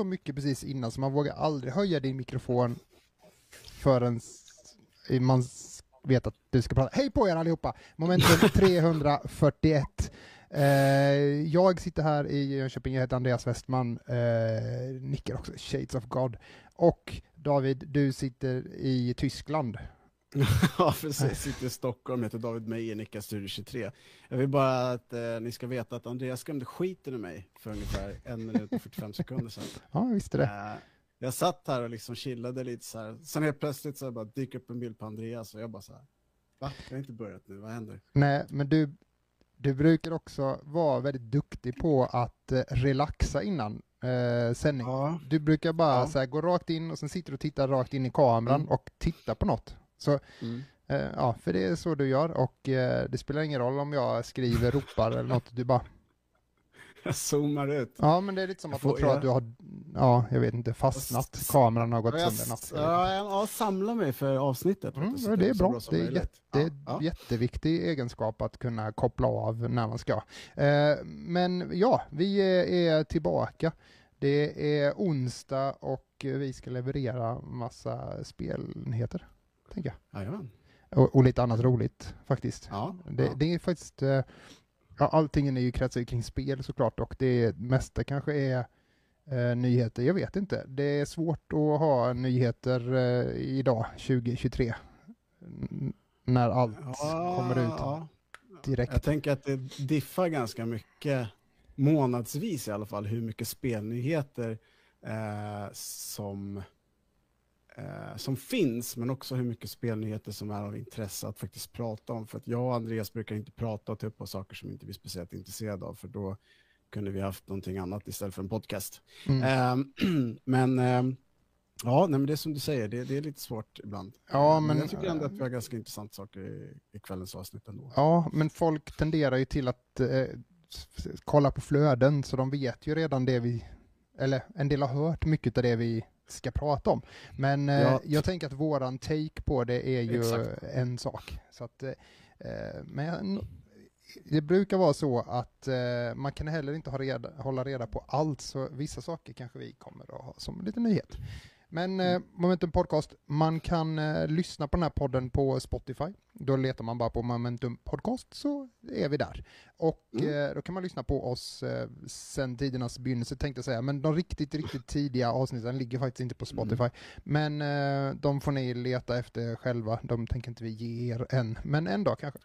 så, mycket precis innan så man vågar aldrig höja din mikrofon förrän man vet att du ska prata. Hej på er allihopa! Momentum 341. Eh, jag sitter här i Jönköping, jag heter Andreas Westman, eh, nickar också, Shades of God. Och David, du sitter i Tyskland. ja, precis. Sitter i Stockholm, heter David Meijer, nickar Studio 23. Jag vill bara att eh, ni ska veta att Andreas skrämde skiten ur mig för ungefär en minut och 45 sekunder sedan. Ja, jag visste det. Eh, jag satt här och liksom chillade lite så här. Sen helt plötsligt så bara dyker upp en bild på Andreas och jag bara så här. Va? Jag har inte börjat nu, vad händer? Nej, men du, du brukar också vara väldigt duktig på att eh, relaxa innan eh, sändning. Ja. Du brukar bara Ja. så här, gå rakt in och sen sitter du och tittar rakt in i kameran Mm. och tittar på något. Så Mm. eh, ja, för det är så du gör och eh, det spelar ingen roll om jag skriver, ropar eller något. Du bara, Jag zoomar ut. ja men det är lite som Jag att man tror jag- att du har, ja jag vet inte, fastnat. Kameran har gått Ja, sönder något. ja, jag, ja, samla mig för avsnittet. Mm, så det är bra. Det är. Det är Ja, jätteviktig egenskap att kunna koppla av när man ska. Eh, men ja, vi är, är tillbaka. Det är onsdag och vi ska leverera massa spelnyheter, tänker jag. ja. Jajamän. Och, och lite annat roligt faktiskt. Ja, Det, ja. det är faktiskt, eh, ja, allting är ju kretsar kring spel såklart och det mesta kanske är eh, nyheter, jag vet inte. Det är svårt att ha nyheter eh, idag, 2023, n- när allt Ja, kommer ut direkt. Jag tänker att det diffar ganska mycket, månadsvis i alla fall, hur mycket spelnyheter eh, som, eh, som finns, men också hur mycket spelnyheter som är av intresse att faktiskt prata om. För att jag och Andreas brukar inte prata och ta upp på saker som inte vi är speciellt intresserade av, för då kunde vi haft någonting annat istället för en podcast. Mm. Ehm, men ehm, ja, nej, men det är som du säger, det, det är lite svårt ibland. Ja, Ehm, men- jag tycker ändå att vi har ganska intressanta saker i, i kvällens avsnitt ändå. Ja, men folk tenderar ju till att eh, kolla på flöden, så de vet ju redan det vi, eller en del har hört mycket av det vi ska prata om. Men eh, Ja. jag tänker att våran take på det är ju Exakt. en sak. Så att, eh, eh, men det brukar vara så att man kan heller inte ha reda, hålla reda på allt, så vissa saker kanske vi kommer att ha som lite nyhet. Men eh, Momentum Podcast, man kan lyssna på den här podden på Spotify. Då letar man bara på Momentum Podcast så är vi där. Och Mm. eh, då kan man lyssna på oss eh, sen tidernas begynnelse tänkte jag säga. Men de riktigt, riktigt tidiga avsnitten ligger faktiskt inte på Spotify. Men eh, de får ni leta efter själva. De tänker inte vi ge er än. Men en dag kanske.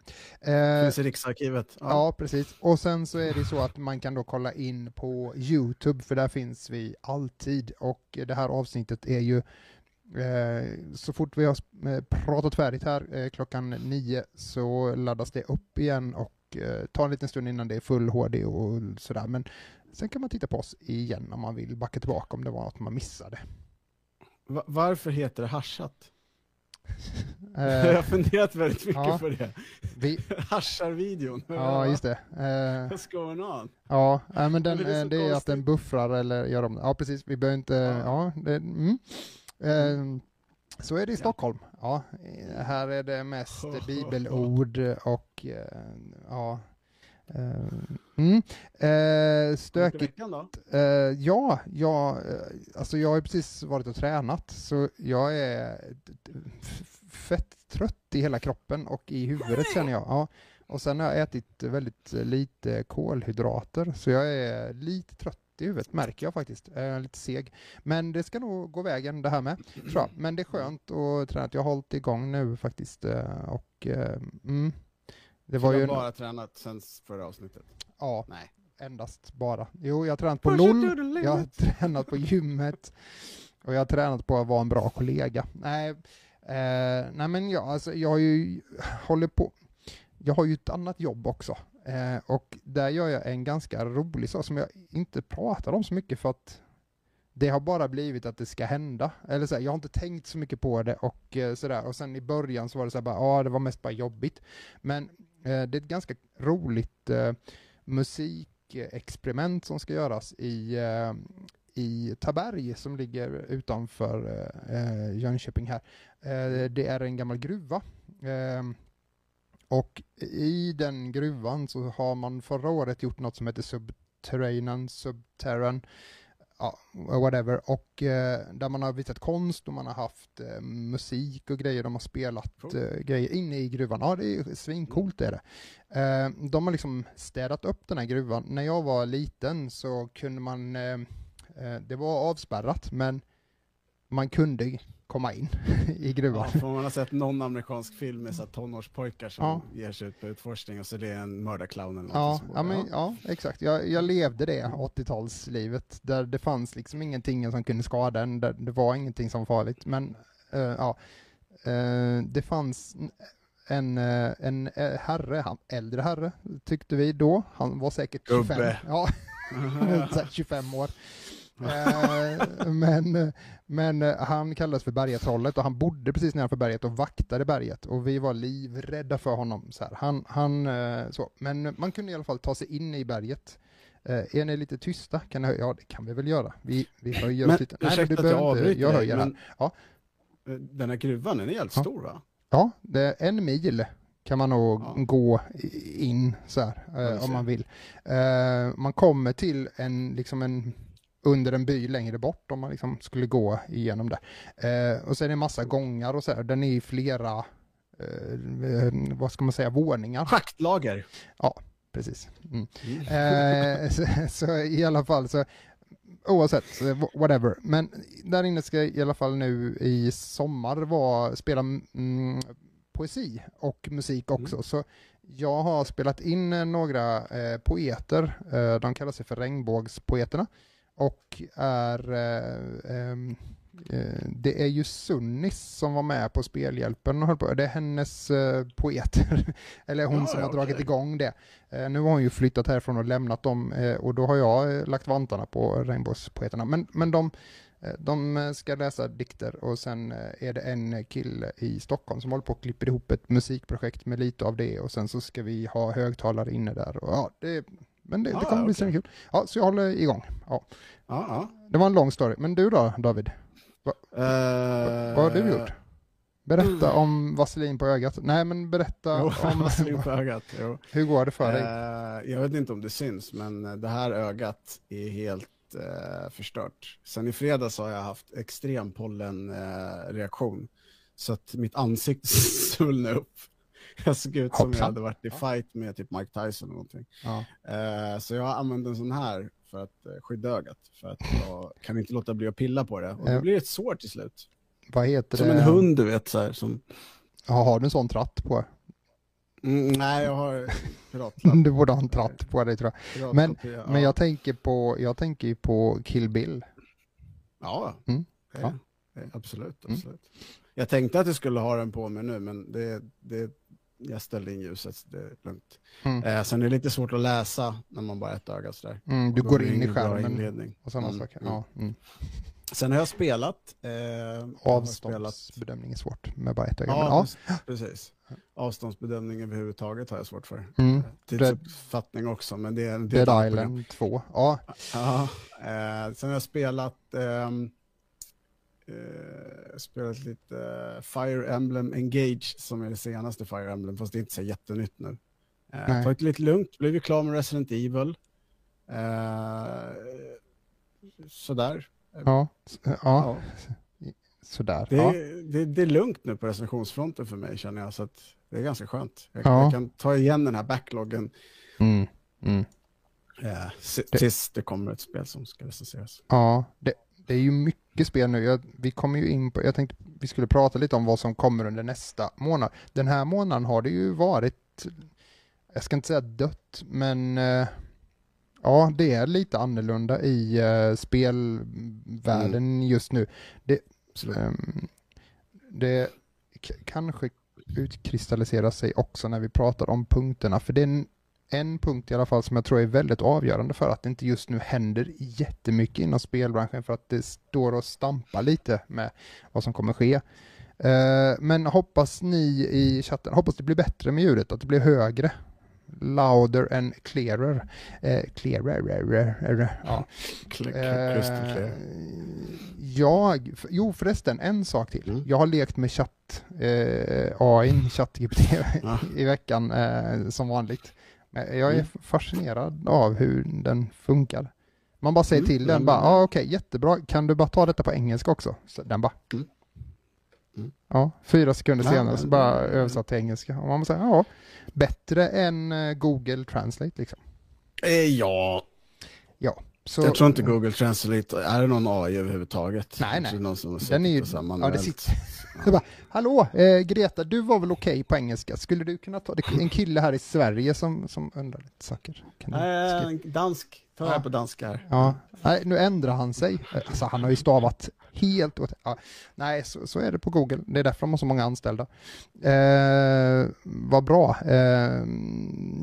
Finns i Riksarkivet. Ja, precis. Och sen så är det så att man kan då kolla in på Youtube, för där finns vi alltid. Och det här avsnittet är ju så fort vi har eh, pratat färdigt här eh, klockan nio så laddas det upp igen och eh, tar en liten stund innan det är full HD och sådär. Men sen kan man titta på oss igen om man vill backa tillbaka om det var något man missade. Va- varför heter det haschat? jag Eh, har funderat väldigt mycket ja. på det. vi, Haschar-videon. ja, just det. Eh, What's going on? Ja, men den, Men det är det, är att den buffrar eller gör om Ja, precis. Vi behöver inte... Ja, det, mm. Eh, så är det i. Stockholm. Ja, här är det mest bibelord och eh, ja. eh, Mm. Eh, stökigt. Ja, jag, alltså jag har precis varit och tränat så jag är fett trött i hela kroppen och i huvudet känner jag. Ja. Och sen har jag ätit väldigt lite kolhydrater så jag är lite trött i huvudet märker jag faktiskt. Jag är lite seg. Men det ska nog gå vägen det här med, tror jag. Men det är skönt att träna. Jag har hållit igång nu faktiskt eh, och eh, mm, det var Du ju... har en- bara tränat sen förra avsnittet? Ja, Nej. endast bara. Jo, jag har tränat på Push LOL, jag har tränat på gymmet och jag har tränat på att vara en bra kollega. Nej, eh, nej men jag, alltså, jag har ju håller på, jag har ju ett annat jobb också eh, och där gör jag en ganska rolig sak som jag inte pratar om så mycket för att det har bara blivit att det ska hända. Eller så här, jag har inte tänkt så mycket på det och eh, sådär. Och sen i början så var det så här bara, ja det var mest bara jobbigt. Men eh, det är ett ganska roligt eh, musikexperiment som ska göras i, eh, i Taberg som ligger utanför eh, eh Jönköping här. Eh, det är en gammal gruva. Eh, och i den gruvan så har man förra året gjort något som heter Subterranean, Subterran. ja, whatever. Och eh, där man har visat konst och man har haft eh, musik och grejer. De har spelat Cool. eh, grejer inne i gruvan. Ja, det är svincoolt är det. Eh, de har liksom städat upp den här gruvan. När jag var liten så kunde man, eh, eh, det var avspärrat, men man kunde komma in i Ja, gruvan. för man har sett någon amerikansk film med så tonårspojkar som Ja. ger sig ut på utforskning och så det är en mördarclown eller Ja, ja, men, ja, exakt. Jag, jag levde det 80-talslivet där det fanns liksom ingenting som kunde skada en, där det var ingenting som var farligt. Men eh, ja, eh, det fanns en, eh, en herre, han, äldre herre tyckte vi då, han var säkert 25, Gubbe. ja, så här 25 år. Eh, men, men eh, han kallades för bergetrollet och han bodde precis nedanför berget och vaktade berget och vi var livrädda för honom. Så här. Han, han, eh, så. Men man kunde i alla fall ta sig in i berget. Är ni lite tysta? Kan ni, ja, det kan vi väl göra. Vi, vi höjer Men oss lite. ursäkta att jag behöver inte. avbryter Jag höjer här. men Ja. eh, den här gruvan, den är jävligt Ja. stor va? Ja, det är en mil kan man nog Ja. gå in så här, Ja, eh, om man vill. Eh, man kommer till en, liksom en, under en by längre bort om man liksom skulle gå igenom det. Eh, och så är det massa gångar och så här, den är i flera, eh, vad ska man säga, våningar. Schaktlager. Precis. Mm. Mm. Eh, så, så i alla fall så oavsett, whatever. Men där inne ska i alla fall nu i sommar vara, spela mm, poesi och musik också. Så jag har spelat in eh, några eh, poeter, eh, de kallar sig för regnbågspoeterna och är eh, ehm, eh, det är ju Sunnis som var med på Spelhjälpen och höll på. Det är hennes eh, poeter, eller hon Ja, som har dragit okej. igång det. Eh, nu har hon ju flyttat härifrån och lämnat dem eh, och då har jag lagt vantarna på regnbågspoeterna. Men, men de, de ska läsa dikter och sen är det en kille i Stockholm som håller på och klipper ihop ett musikprojekt med lite av det och sen så ska vi ha högtalare inne där. Och, ja, det, men det, Ja, det kommer bli okej. så kul. Ja, så jag håller igång. Ja. Ja, ja. Det var en lång story. Men du då, David? Eh, Vad har du gjort? Berätta om vaselin på ögat. Nej, men berätta Jo, om vaselin på ögat. Jo. hur går det för dig? Eh, jag vet inte om det syns, men det här ögat är helt eh, förstört. Sen i fredags har jag haft extrem pollenreaktion. Reaktion. så att mitt ansikte svullnade upp. Jag såg ut som jag hade varit i fight med typ Mike Tyson eller någonting. Ja. Eh, så jag använt en sån här för att eh, skydda ögat. För att jag kan inte låta bli att pilla på det. Och det blir ett sår till slut. Vad heter Som det? en hund du vet så här. Som... Ja, har du en sån tratt på? Mm, nej, jag har piratlapp. Du borde ha en tratt på dig tror jag. Piratkopia, ja. Men jag tänker på, jag tänker på Kill Bill. Ja, Mm. det, Ja. det, absolut. Mm. absolut. Jag tänkte att jag skulle ha den på mig nu, men det, det, jag ställde in ljuset, så det är lugnt. Mm. Eh, sen är det lite svårt att läsa när man bara har ett öga sådär. Mm, du går in i skärmen och sådana Mm, saker. mm. Ja, mm. Sen har jag spelat. Eh, Avståndsbedömning är svårt med bara ett öga. ja, ja. precis. Avståndsbedömning överhuvudtaget har jag svårt för. Mm. Tidsuppfattning också, men det är, det Dead. Island 2. Ja, Ja, eh, sen har jag spelat, ehm, eh, spelat lite eh, Fire Emblem Engage som är det senaste Fire Emblem, fast det är inte så jättenytt nu. Eh, tagit lite lugnt, blev ju klar med Resident Evil. Eh, sådär. ja, ja, Ja. sådär. Det, Ja. är, det, det är lugnt nu på recensionsfronten för mig känner jag, så att det är ganska skönt. Jag, Ja. jag kan ta igen den här backloggen Mm. Mm. eh, s- Det- tills det kommer ett spel som ska recenseras. Ja, det, det är ju mycket spel nu. Jag, vi kommer ju in på, jag tänkte vi skulle prata lite om vad som kommer under nästa månad. Den här månaden har det ju varit, jag ska inte säga dött, men eh, ja, det är lite annorlunda i eh, spelvärlden just nu. Absolut. Ehm, det kanske utkristalliserar sig också när vi pratar om punkterna, för det är en, punkt i alla fall som jag tror är väldigt avgörande för att det inte just nu händer jättemycket inom spelbranschen för att det står och stampar lite med vad som kommer ske. Eh, men hoppas ni i chatten, hoppas det blir bättre med ljudet, att det blir högre. Louder and clearer. Eh, clearer. Ja. Eh, jag, jo förresten, en sak till. Mm. Jag har lekt med chatt, eh, AI, ChatGPT i veckan som vanligt. Men jag är Mm. fascinerad av hur den funkar. Man bara säger Mm, till den mm, bara, mm. ja okej, jättebra, kan du bara ta detta på engelska också? Så den bara, Mm. Mm. ja, fyra sekunder Ja, senare så men- bara översatt till engelska. Och man säger, ja, bättre än eh, Google Translate liksom. Eh, ja, Så, jag tror inte Google Translate, är det någon AI överhuvudtaget? Nej, nej. Någon som har Den är ju- ja, det sitter- bara, hallå, eh, Greta, du var väl okej på engelska? Skulle du kunna ta, det är en kille här i Sverige som, som undrar lite saker. Kan du? Nej, dansk. Ta Ja. på danska här. Ja, nej, nu ändrar han sig. Alltså, han har ju stavat helt åt... Ja, nej, så, så är det på Google. Det är därför de har så många anställda. Eh, vad bra. Eh,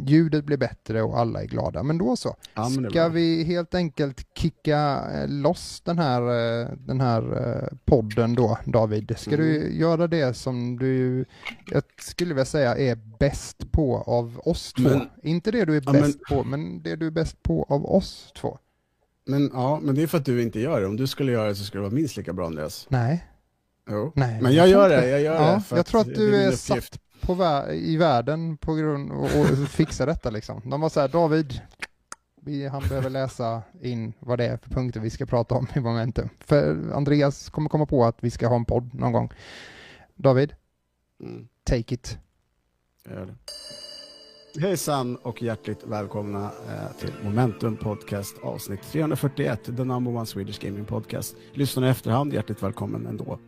ljudet blir bättre och alla är glada. Men då så. Ja, men Ska vi helt enkelt kicka eh, loss den här, eh, den här eh, podden då, David? Ska du Mm. göra det som du, jag skulle vilja säga, är bäst på av oss två? Men- Inte det du är bäst på, men det du är bäst på av oss två. Men, ja, men det är för att du inte gör det. Om du skulle göra det så skulle det vara minst lika bra Andreas. Nej. Jo. Nej, Men jag tror gör det, jag gör ja, det. jag tror att du är satt på vä- i världen på grund och, och fixa detta liksom. De var så här, David, vi, han behöver läsa in vad det är för punkter vi ska prata om i momentum. För Andreas kommer komma på att vi ska ha en podd någon gång. David, Mm, take it. jag gör det. Hejsan och hjärtligt välkomna eh, till Momentum Podcast avsnitt 341, the number one Swedish gaming podcast. Lyssnar i efterhand, hjärtligt välkommen ändå.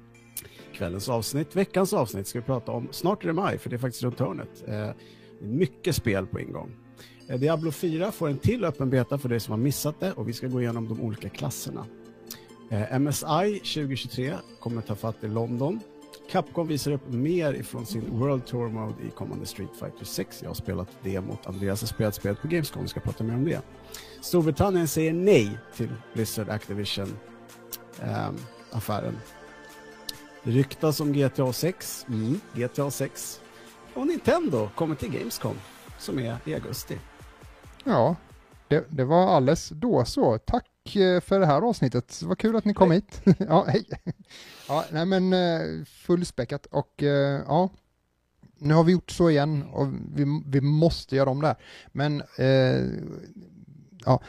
Kvällens avsnitt, veckans avsnitt ska vi prata om, snart är det maj för det är faktiskt runt hörnet. Eh, mycket spel på ingång. Eh, Diablo 4 får en till öppen beta för dig som har missat det och vi ska gå igenom de olika klasserna. MSI 2023 kommer ta fatt i London. Capcom visar upp mer ifrån sin World Tour Mode i kommande Street Fighter 6. Jag har spelat det mot Andreas har spelat spelet på Gamescom, vi ska prata mer om det. Storbritannien säger nej till Blizzard Activision-affären. Ehm, affären. Det ryktas om GTA 6, mm, GTA 6 och Nintendo kommer till Gamescom som är i augusti. Ja, det, det var alldeles då så. Tack för det här avsnittet. Vad kul att ni kom hit. ja, hej. Ja, nej men eh, fullspäckat och eh, ja, nu har vi gjort så igen och vi, vi måste göra om det här. Men eh, ja,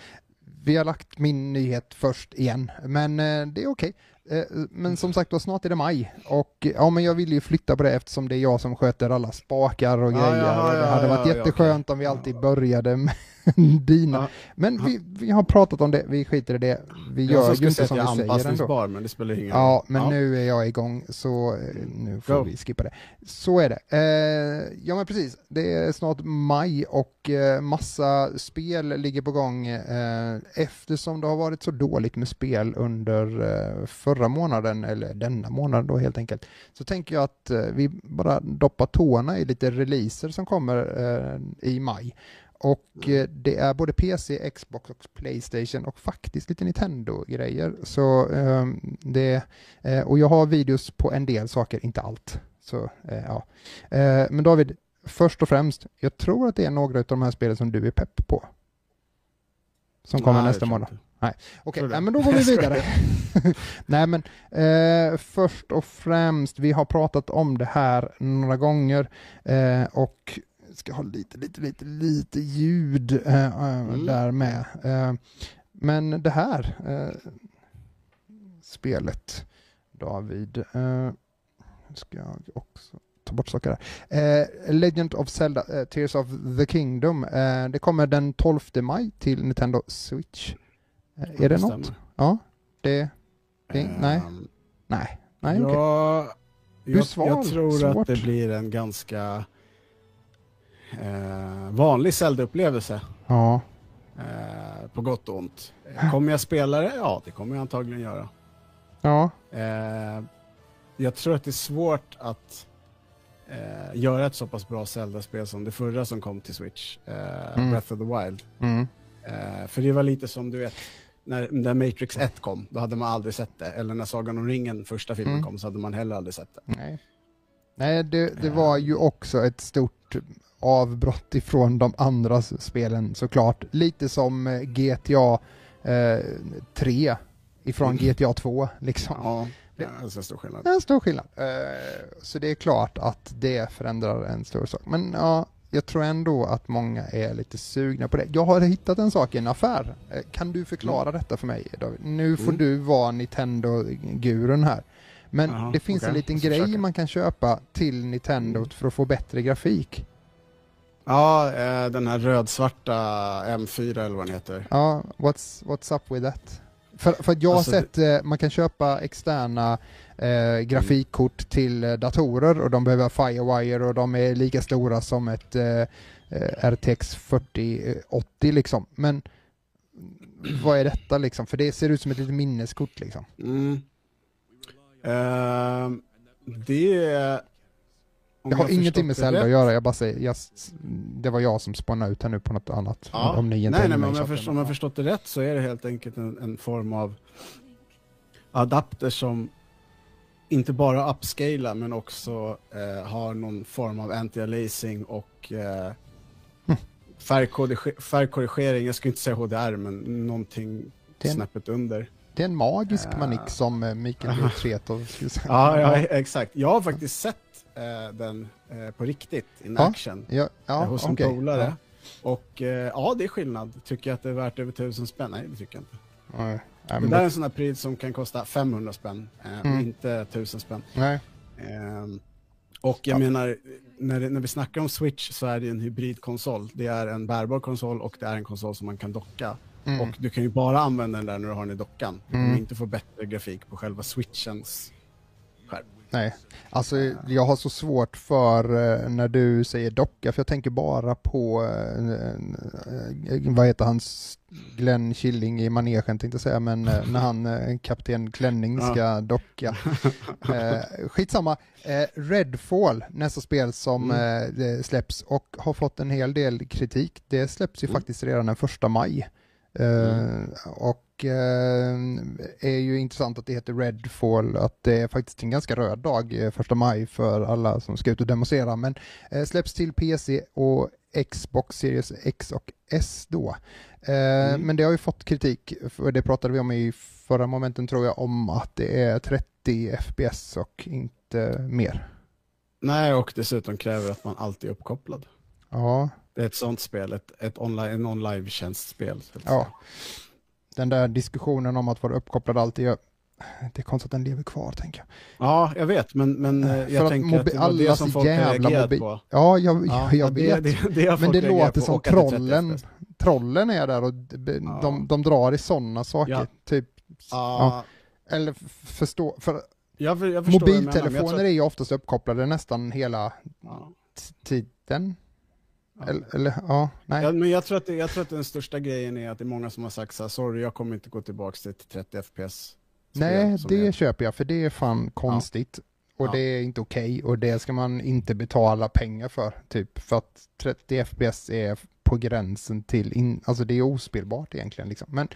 vi har lagt min nyhet först igen, men eh, det är okej. Eh, Men som sagt då, snart är det maj och ja, men jag vill ju flytta på det eftersom det är jag som sköter alla spakar och Ja, grejer. ja, och det ja, hade ja, varit ja, jätteskönt om vi alltid Ja. började med dina. Ja. Men vi, vi har pratat om det, vi skiter i det. Vi Jag gör ju inte som vi säger ändå. men det spelar ingen roll. Ja, men nu är jag igång så eh, nu får Go. vi skippa det. Så är det. Eh, ja men precis, det är snart maj och eh, massa spel ligger på gång eh, eftersom det har varit så dåligt med spel under eh, förra månaden, eller denna månad då helt enkelt, så tänker jag att vi bara doppar tårna i lite releaser som kommer i maj. Och eh, det är både PC, Xbox och Playstation och faktiskt lite Nintendo-grejer. Så eh, det, eh, och jag har videos på en del saker, inte allt. Så eh, ja. Eh, men David, först och främst, jag tror att det är några av de här spelen som du är pepp på. Som kommer Nej, nästa månad. inte. Okej, nej, men då går vi vidare. nej men eh, först och främst, vi har pratat om det här några gånger eh, och ska ha lite, lite, lite, lite ljud eh, eh, Mm. där med. Eh, men det här eh, spelet, David, eh, ska jag också ta bort saker där. Eh, Legend of Zelda, eh, Tears of the Kingdom, eh, det kommer den 12 maj till Nintendo Switch. Eh, är det något? stämmer. Ja, det, det nej, Ehm, nej, nej, okej. Ja, är jag, jag tror Svårt. att det blir en ganska eh, vanlig Zelda-upplevelse. Ja, Eh, på gott och ont. Eh, Kommer jag spela det? Ja, det kommer jag antagligen göra. ja, Eh, jag tror att det är svårt att eh, göra ett så pass bra Zelda-spel som det förra som kom till Switch, eh, Mm. Breath of the Wild. mm, för det var lite som du vet, när, när Matrix 1 kom, då hade man aldrig sett det. Eller när Sagan om ringen, första filmen Mm. kom, så hade man heller aldrig sett det. nej. Nej, det, det var ju också ett stort avbrott ifrån de andra spelen såklart. Lite som eh, GTA eh, 3 ifrån Mm. GTA 2 liksom. Ja, det är ganska stor skillnad. Det är en stor skillnad. Eh, så det är klart att det förändrar en stor sak. Men ja, jag tror ändå att många är lite sugna på det. Jag har hittat en sak i en affär. Eh, Kan du förklara detta för mig David? Nu får Mm. du vara Nintendo-gurun här. Men Jaha, det finns en okej. liten grej försöka. man kan köpa till Nintendo Mm. för att få bättre grafik. Ja, eh, den här rödsvarta M4 eller vad den heter. Ja, what's, what's up with that? För, för att jag har Alltså, sett, eh, man kan köpa externa eh, grafikkort till eh, datorer och de behöver Firewire och de är lika stora som ett eh, RTX 4080 liksom. Men vad är detta liksom? För det ser ut som ett litet minneskort liksom. Mm. Ehm, det... om Det har jag ingenting med Zelda att göra, jag bara säger, jag, det var jag som spannade ut här nu på något annat. Ja. Om ni inte nej, nej, men om jag, förstår, om jag förstått det rätt så är det helt enkelt en, en form av adapter som inte bara upscalar men också eh, har någon form av anti-aliasing och eh, Mm. färgkorrige- färgkorrigering. Jag skulle inte säga HDR men någonting en- snäppet under. Det är en magisk Ja. manick som eh, Mikael Tretov skulle säga. Ja, ja, exakt. Jag har faktiskt sett eh, den eh, på riktigt, in action, Ja, eh, ja, hos en polare. Ja. Och eh, ja, det är skillnad. Tycker jag att det är värt över tusen spänn? Nej, det tycker jag inte. Nej, Det där är en sån här pris som kan kosta 500 spänn, eh, Mm. inte 1000 spänn. nej. Ehm, och jag Ja. menar, när, det, när vi snackar om Switch så är det en hybridkonsol. Det är en bärbar konsol och det är en konsol som man kan docka. Mm. Och du kan ju bara använda den där när du har den i dockan. Du Mm. kommer inte få bättre grafik på själva switchens. Nej, alltså jag har så svårt för eh, när du säger docka, för jag tänker bara på, eh, eh, vad heter hans, Glenn Killing i manegen tänkte jag säga, men när han, kapten Klänning, ska docka. Skitsamma, Redfall, nästa spel som Mm. släpps och har fått en hel del kritik. Det släpps ju Mm. faktiskt redan den första maj. Eh, Och eh, är ju intressant att det heter Redfall, att det är faktiskt en ganska röd dag, eh, första maj, för alla som ska ut och demonstrera. Men eh, släpps till PC och Xbox Series X och S då. Eh, Mm. Men det har ju fått kritik, för det pratade vi om i förra momenten tror jag, om att det är 30 FPS och inte mer. Nej, och dessutom kräver att man alltid är uppkopplad. Ja, Det är ett sånt spel, ett, ett online, en online-tjänstspel. att Ja. den där diskussionen om att vara uppkopplad alltid, jag, det är konstigt att den lever kvar tänker jag. Ja, jag vet, men, men eh, För jag att tänker att det var det som folk reagerade på. Ja, jag, Ja, jag det, vet. Det, det har Men det låter som och att det är 30 trollen, trollen är där och de, Ja. de, de drar i sådana saker. Ja. Typ, eller förstå, för jag, för- jag jag mobiltelefoner tror- är ju oftast uppkopplade nästan hela tiden. Ja. Eller, eller ja, nej. Ja, men jag tror, att jag tror att den största grejen är att det är många som har sagt så här, sorry jag kommer inte gå tillbaka till ett 30 FPS. Nej, det är- köper jag, för det är fan konstigt. Och det är inte okej, och det ska man inte betala pengar för, typ. För att 30 FPS är på gränsen till, in, alltså det är ospelbart egentligen liksom. Men,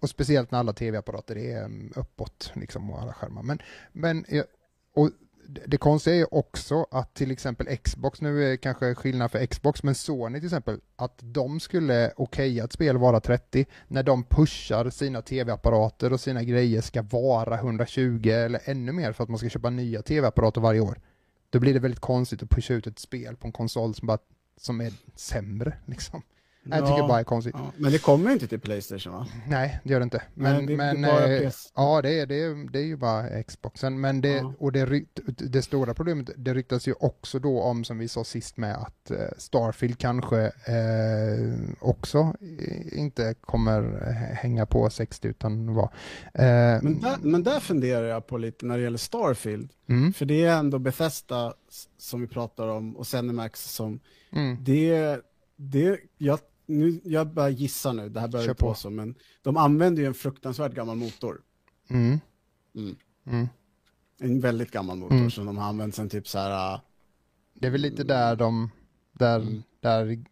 och speciellt när alla tv-apparater är mm, uppåt, liksom, och alla skärmar. Men, men och det konstiga är också att till exempel Xbox, nu är kanske skillnad för Xbox, men Sony till exempel, att de skulle okeja ett spel vara 30 när de pushar sina tv-apparater och sina grejer ska vara 120 eller ännu mer för att man ska köpa nya tv-apparater varje år. Då blir det väldigt konstigt att pusha ut ett spel på en konsol som, bara, som är sämre. Liksom. Jag tycker Ja, bara det är konstigt. ja, men det kommer inte till Playstation va? Nej, det gör det inte. Men, Nej, det- men eh, ja, det är, det, är, det är ju bara Xboxen. Men det, Ja. och det, rykt, det stora problemet, det ryktas ju också då om, som vi sa sist med, att eh, Starfield kanske eh, också eh, inte kommer eh, hänga på 60 utan vad. Eh, Men där, men där funderar jag på lite när det gäller Starfield. mm, För det är ändå Bethesda som vi pratar om och Zenimax som, mm, det, det, jag, nu, jag bara gissar nu, det här börjar Kör på på. så, men de använder ju en fruktansvärt gammal motor. mm, Mm. mm. En väldigt gammal motor Mm. som de har använt sen typ så här, Det är väl lite där de, där, Mm. där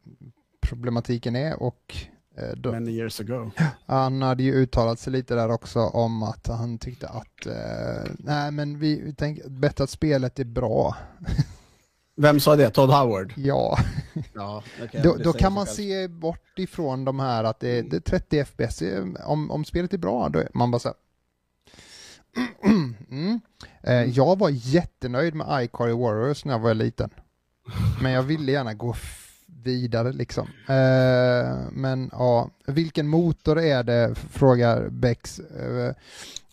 problematiken är och eh, de, many years ago. Han hade ju uttalat sig lite där också om att han tyckte att eh, nej men vi, vi tänker bättre att spelet är bra. Vem sa det? Todd Howard? Ja, Ja, då, då kan man se bort ifrån de här att det, det är 30 FPS. Om, om spelet är bra, då är man bara så här. Mm. Eh, jag var jättenöjd med iCarly Warriors när jag var liten. Men jag ville gärna gå vidare liksom. Eh, men ja, vilken motor är det, frågar Bex.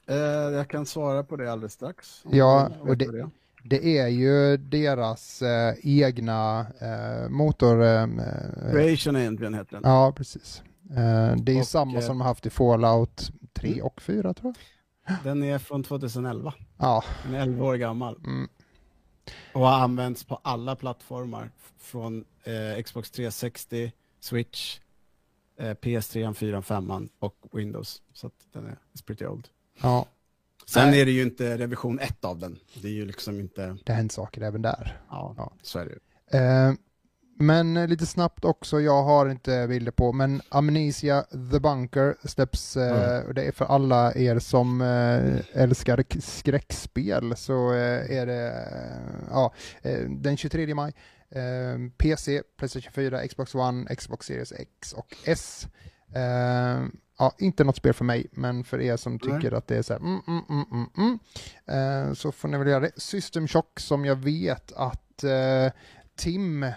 Eh, jag kan svara på det alldeles strax. Ja, och det- det är ju deras eh, egna eh, motor. Eh, eh, Creation Engine heter den. ja, precis. Eh, det är Och, samma eh, som de haft i Fallout 3 Mm. och 4 tror jag. Den är från 2011. Ja, Den är 11 år gammal. mm, Och har använts på alla plattformar. Från Xbox 360, Switch, eh, PS3, 4, 5 och Windows. Så att den är pretty old. ja, Sen Nej. är det ju inte revision 1 av den. Det är ju liksom inte, det har hänt saker även där. ja, Ja. så är det ju. Eh, men eh, lite snabbt också, jag har inte bilder på, men Amnesia The Bunker släpps, eh, Mm. och det är för alla er som eh, älskar skräckspel så eh, är det eh, ja, den 23 maj. PC, Playstation 4, Xbox One, Xbox Series X och S. Ja, inte något spel för mig, men för er som tycker att det är så här, mm, mm, mm, mm, mm, eh, så får ni väl göra det. System Shock som jag vet att eh, Tim eh,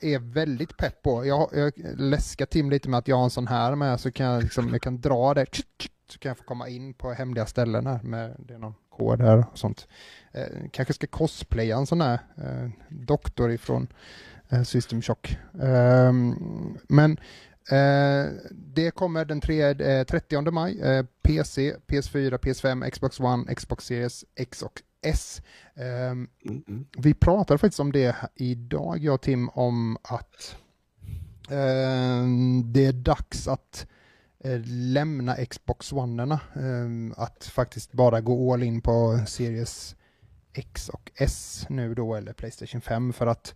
är väldigt pepp på. Jag, jag läskar Tim lite med att jag har en sån här med så kan jag, liksom, jag kan dra det så kan jag få komma in på hemliga ställen här med det är någon kod här och sånt. Eh, kanske ska cosplaya en sån här eh, doktor ifrån eh, System Shock. Ehm, men det kommer den 3, eh, 30 maj. Eh, PC, PS4, PS5, Xbox One, Xbox Series X och S. Ehm, Mm, mm. vi pratade faktiskt om det idag, jag och Tim, om att eh, det är dags att eh, lämna Xbox One-erna. Eh, att faktiskt bara gå all in på Series X och S nu då, eller Playstation 5, för att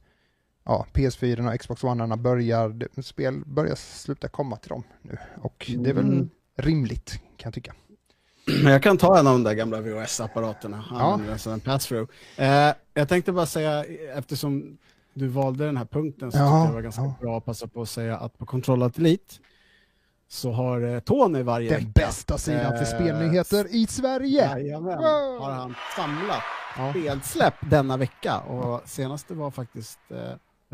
ja, PS4 och Xbox One-erna börjar, spel börjar sluta komma till dem nu. Och det är väl Mm. rimligt, kan jag tycka. Men jag kan ta en av de där gamla VHS-apparaterna, Ja. som en pass-through. Eh, jag tänkte bara säga, eftersom du valde den här punkten så Ja, tycker jag det var ganska ja. bra att passa på att säga att på Control Delete så har eh, Tony varje Den vecka, bästa sidan för eh, spelnyheter i Sverige! Jajamän, Wow. har han samlat Ja. spelsläpp denna vecka och senaste var faktiskt eh,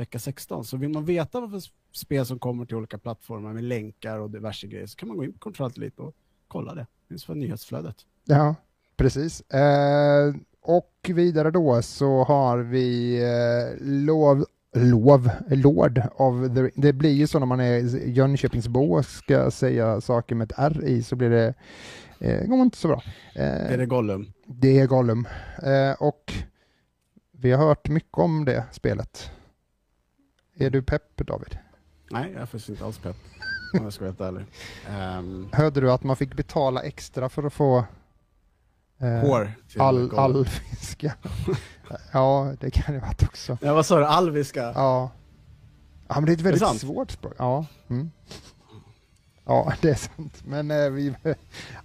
vecka 16. Så vill man veta vad för spel som kommer till olika plattformar med länkar och diverse grejer så kan man gå in på Control och kolla det. Det finns för nyhetsflödet. Ja, precis. Eh, och vidare då så har vi eh, lov, lov, Lord of the Det blir ju så när man är Jönköpingsbo och ska säga saker med ett R i så blir det, eh, går inte så bra. Eh, Är det Gollum? det är Gollum. Eh, och vi har hört mycket om det spelet. Är du pepp David? Nej, jag är faktiskt inte alls pepp. Om jag ska vara helt ärlig. Um, Hörde du att man fick betala extra för att få eh, hår all, alfiska? ja, det kan det varit också. Ja, vad sa du? Alviska? Ja. Ja, men det är ett väldigt sant? svårt språk. Ja. Mm. Ja, det är sant. Men eh, vi...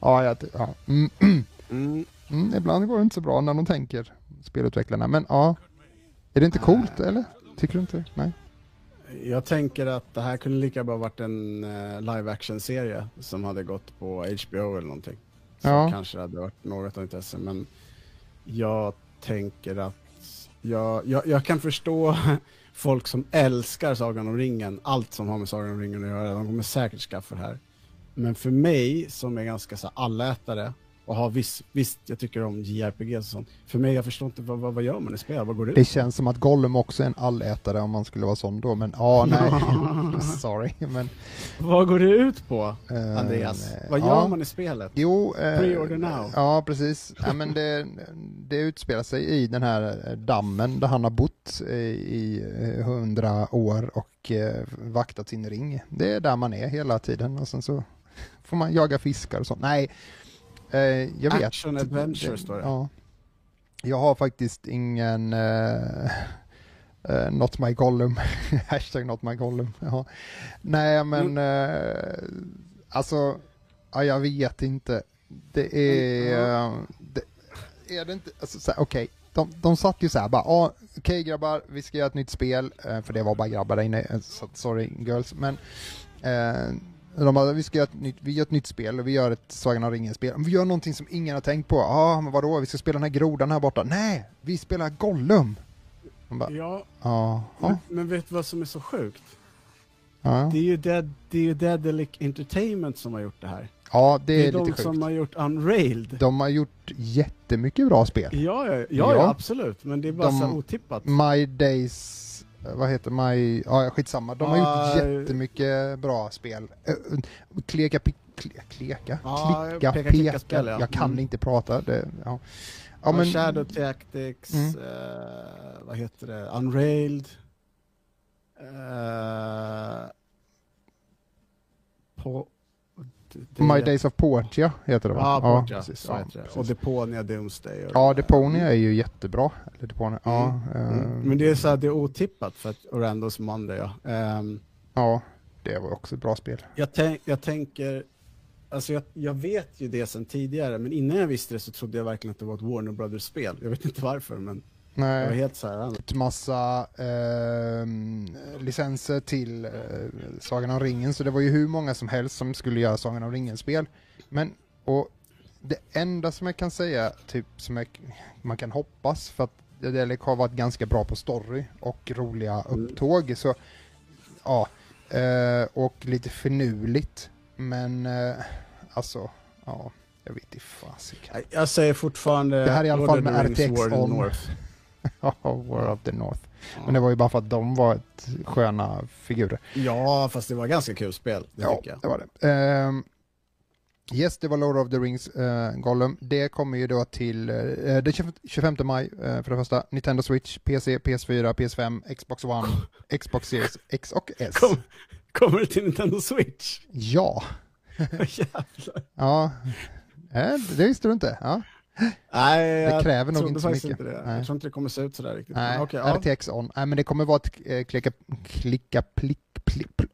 Ja, jag, ja. Mm. Mm. Mm, ibland går det inte så bra när de tänker, spelutvecklarna. Men ja, är det inte coolt eller? Tycker du inte? Nej. Jag tänker att det här kunde lika bra varit en uh, live action-serie som hade gått på HBO eller någonting. Så Ja. kanske hade varit något av intresse, men jag tänker att jag, jag, jag kan förstå folk som älskar Sagan om ringen, allt som har med Sagan om ringen att göra, de kommer säkert skaffa det här. Men för mig som är ganska så allätare och har viss, visst jag tycker om JRPG och sånt, för mig jag förstår inte vad, vad, vad gör man i spel, vad går det ut Det känns som att Gollum också är en allätare om man skulle vara sån då, men ja, nej. Sorry, men... Vad går det ut på, eh, Andreas? nej. Vad gör ja. man i spelet? Jo, eh, Pre-order now. Ja, precis. Ja, men det, det utspelar sig i den här eh, dammen där han har bott i hundra år och vaktat sin ring. Det är där man är hela tiden och sen så får man jaga fiskar och sånt. Nej, eh, jag vet. Action adventure står det. Ja. Jag har faktiskt ingen eh, eh, Not My Gollum, hashtag Not My Gollum. Ja. Nej men eh, alltså, ja, jag vet inte. Det är, eh, det, är det inte, alltså, okej, de, de satt ju så här bara, ah, okej grabbar, vi ska göra ett nytt spel, eh, för det var bara grabbar där inne, eh, sorry girls, men de bara, vi ska göra ett nytt, vi gör ett nytt spel och vi gör ett Sagan om ringen-spel. Vi gör någonting som ingen har tänkt på. Ja, ah, men vadå, vi ska spela den här grodan här borta. Nej, vi spelar Gollum. Bara, Ja, jaha, men, men vet du vad som är så sjukt? ja. Det är ju Dead, det är ju Dedelic Entertainment som har gjort det här. ja, det Det är är, de lite som sjukt. har gjort Unrailed. De har gjort jättemycket bra spel. Ja, ja, ja, Ja. absolut. Men det är bara De- så otippat. My Days, vad heter My, ja skitsamma. De har Ja, gjort jättemycket bra spel. Eh, Kleka, pi- kle- kleka, Ja, klicka, peka, peka. spel, ja. Jag kan Mm. inte prata. Det, ja. Ja, Ja, men, Shadow Tactics, Mm. eh, vad heter det, Unrailed. Eh, på... det- My Days of Portia heter det va? Ja, Portia, precis. Ja, heter det. precis. Och Deponia Doomsday. Och ja. Deponia är ju jättebra. Eller Deponia, ja, Mm. Mm. Men det är så här, det är otippat för att Orandos Monday, ja. Ehm, ja, det var också ett bra spel. jag, tänk, jag tänker, alltså jag, jag vet ju det sedan tidigare, men innan jag visste det så trodde jag verkligen att det var ett Warner Brothers-spel. Jag vet inte varför, men jag var Nej, helt så här. massa ehm, licenser till eh, Sagan om ringen, så det var ju hur många som helst som skulle göra Sagan om ringen-spel. Men, och det enda som jag kan säga, typ som jag, man kan hoppas, för att Dedelic har varit ganska bra på story och roliga Mm. upptåg, så ja, eh, och lite finurligt, men eh, alltså, ja, jag vet inte fasiken. Nej, Jag säger fortfarande Det här är i alla fall med RTX in on. North. War of the North. Men det var ju bara för att de var ett sköna figurer. Ja, fast det var ganska kul spel, det Ja, det var det. Ehm, yes, det var Lord of the Rings uh, Gollum. Det kommer ju då till uh, den 25 maj eh, för det första. Nintendo Switch, PC, PS4, PS5, Xbox One, Xbox Series X och S. Kom, kommer det till Nintendo Switch? Ja, Jävlar. ja. Det visste du inte. Ja. Nej, jag kräver nog inte så mycket. Inte det. Nej. Jag tror inte det kommer se ut sådär riktigt. Nej, ja. RTX on. Nej, men det kommer vara ett eh, klicka, klicka, plick, plick, plick,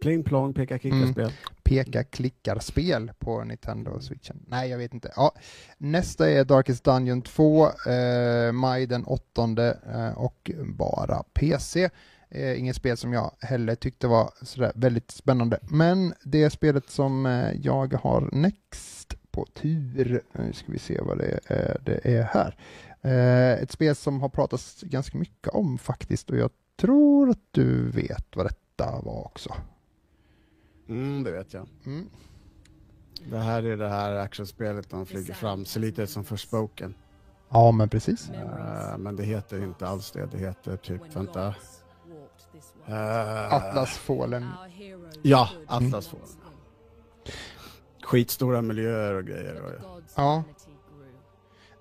Pling plong, peka klicka Mm. spel. peka klickar-spel på Nintendo Switchen. Nej, jag vet inte. Ja, nästa är Darkest Dungeon 2, eh, maj den 8 eh, och bara PC. Eh, inget spel som jag heller tyckte var sådär väldigt spännande. Men det spelet som eh, jag har next på tur, nu ska vi se vad det är, det är här. Eh, ett spel som har pratats ganska mycket om faktiskt och jag tror att du vet vad detta var också. Mm, det vet jag. Mm. Det här är det här actionspelet där han flyger fram. Ser lite ut som Forspoken. Ja, men precis. Uh, men det heter inte alls det. Det heter typ, vänta. Uh, Atlas Fallen. Ja, Atlas Fallen. Skitstora miljöer och grejer. Och, Ja.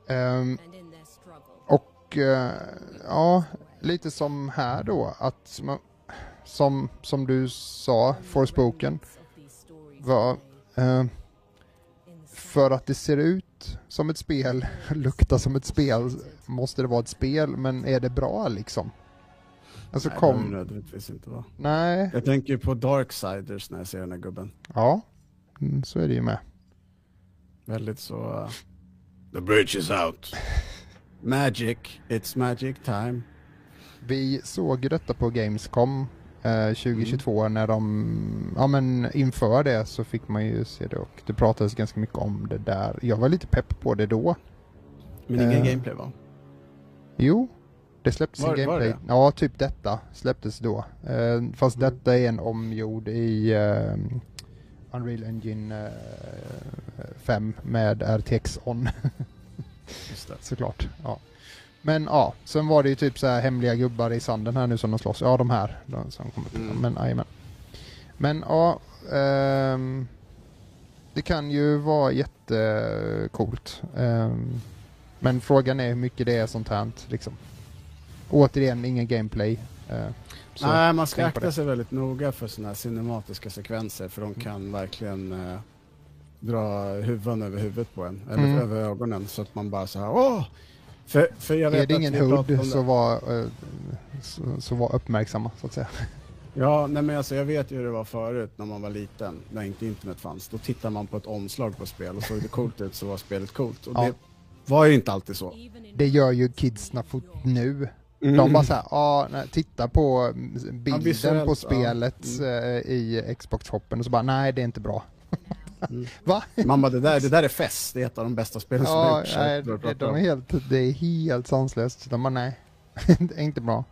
Ehm, och eh, ja, lite som här då, att som, som du sa, Forspoken, var, eh, för att det ser ut som ett spel, luktar som ett spel, måste det vara ett spel, men är det bra liksom? Alltså Nej, det kom, nödvändigtvis inte vara. nej, Jag tänker på Darksiders när jag ser den här gubben. ja, så är det ju med. Väldigt så... uh, The bridge is out. Magic, it's magic time. Vi såg ju detta på Gamescom eh, 2022 när de, ja men inför det så fick man ju se det och det pratades ganska mycket om det där. Jag var lite pepp på det då. Men ingen Eh, gameplay va? Jo, det släpptes Var- en var gameplay. det? Ja, typ detta släpptes då. Eh, fast Mm. detta är en omgjord i eh, Unreal Engine eh, 5 med RTX on. Såklart. Ja. Men ja, sen var det ju typ så här hemliga gubbar i sanden här nu som de slåss. Ja, de här. De som kommer. Mm. Men jajamän. Men ja, ehm, det kan ju vara jättecoolt. Ehm, men frågan är hur mycket det är sånt här. Liksom. Återigen, ingen gameplay. eh, så Nej, man ska akta sig väldigt noga för sådana här cinematiska sekvenser för de kan verkligen eh, dra huvan över huvudet på en, eller Mm. över ögonen så att man bara så här åh! För, för jag vet Är det ingen det. så var, eh, så, så var uppmärksamma så att säga. Ja, nej men alltså jag vet ju hur det var förut när man var liten, när inte internet fanns. Då tittar man på ett omslag på spel och såg det coolt ut så var spelet coolt. Och Ja. det var ju inte alltid så. Det gör ju kidsen fort nu. Mm. De bara såhär, ja, nej, titta på mm, bilden på ja. spelet Mm. eh, i Xbox-shoppen och så bara, nej det är inte bra. Mm. Va? Mamma, det där, det där är fest. Det är ett av de bästa spelen som har Ja, gjorts. börjar det, prata de är helt, det är helt sanslöst. De bara, nej, det är inte bra.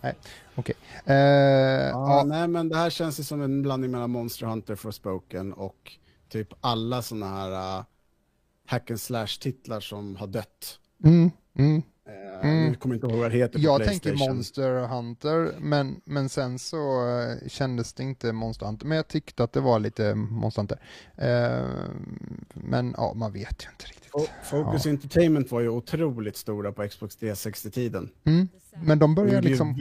Nej, okej. Okay. Uh, ja, ja, Nej, men det här känns ju som en blandning mellan Monster Hunter, Forspoken och typ alla sådana här uh, hack and slash-titlar som har dött. Mm, mm. Uh, mm. Jag kommer inte ihåg vad det heter på Jag tänker Monster Hunter, men, men sen så uh, kändes det inte Monster Hunter. Men jag tyckte att det var lite Monster Hunter. Uh, men ja, man vet ju inte riktigt. Focus ja. Entertainment var ju otroligt stora på Xbox 360-tiden. Mm. Men de börjar liksom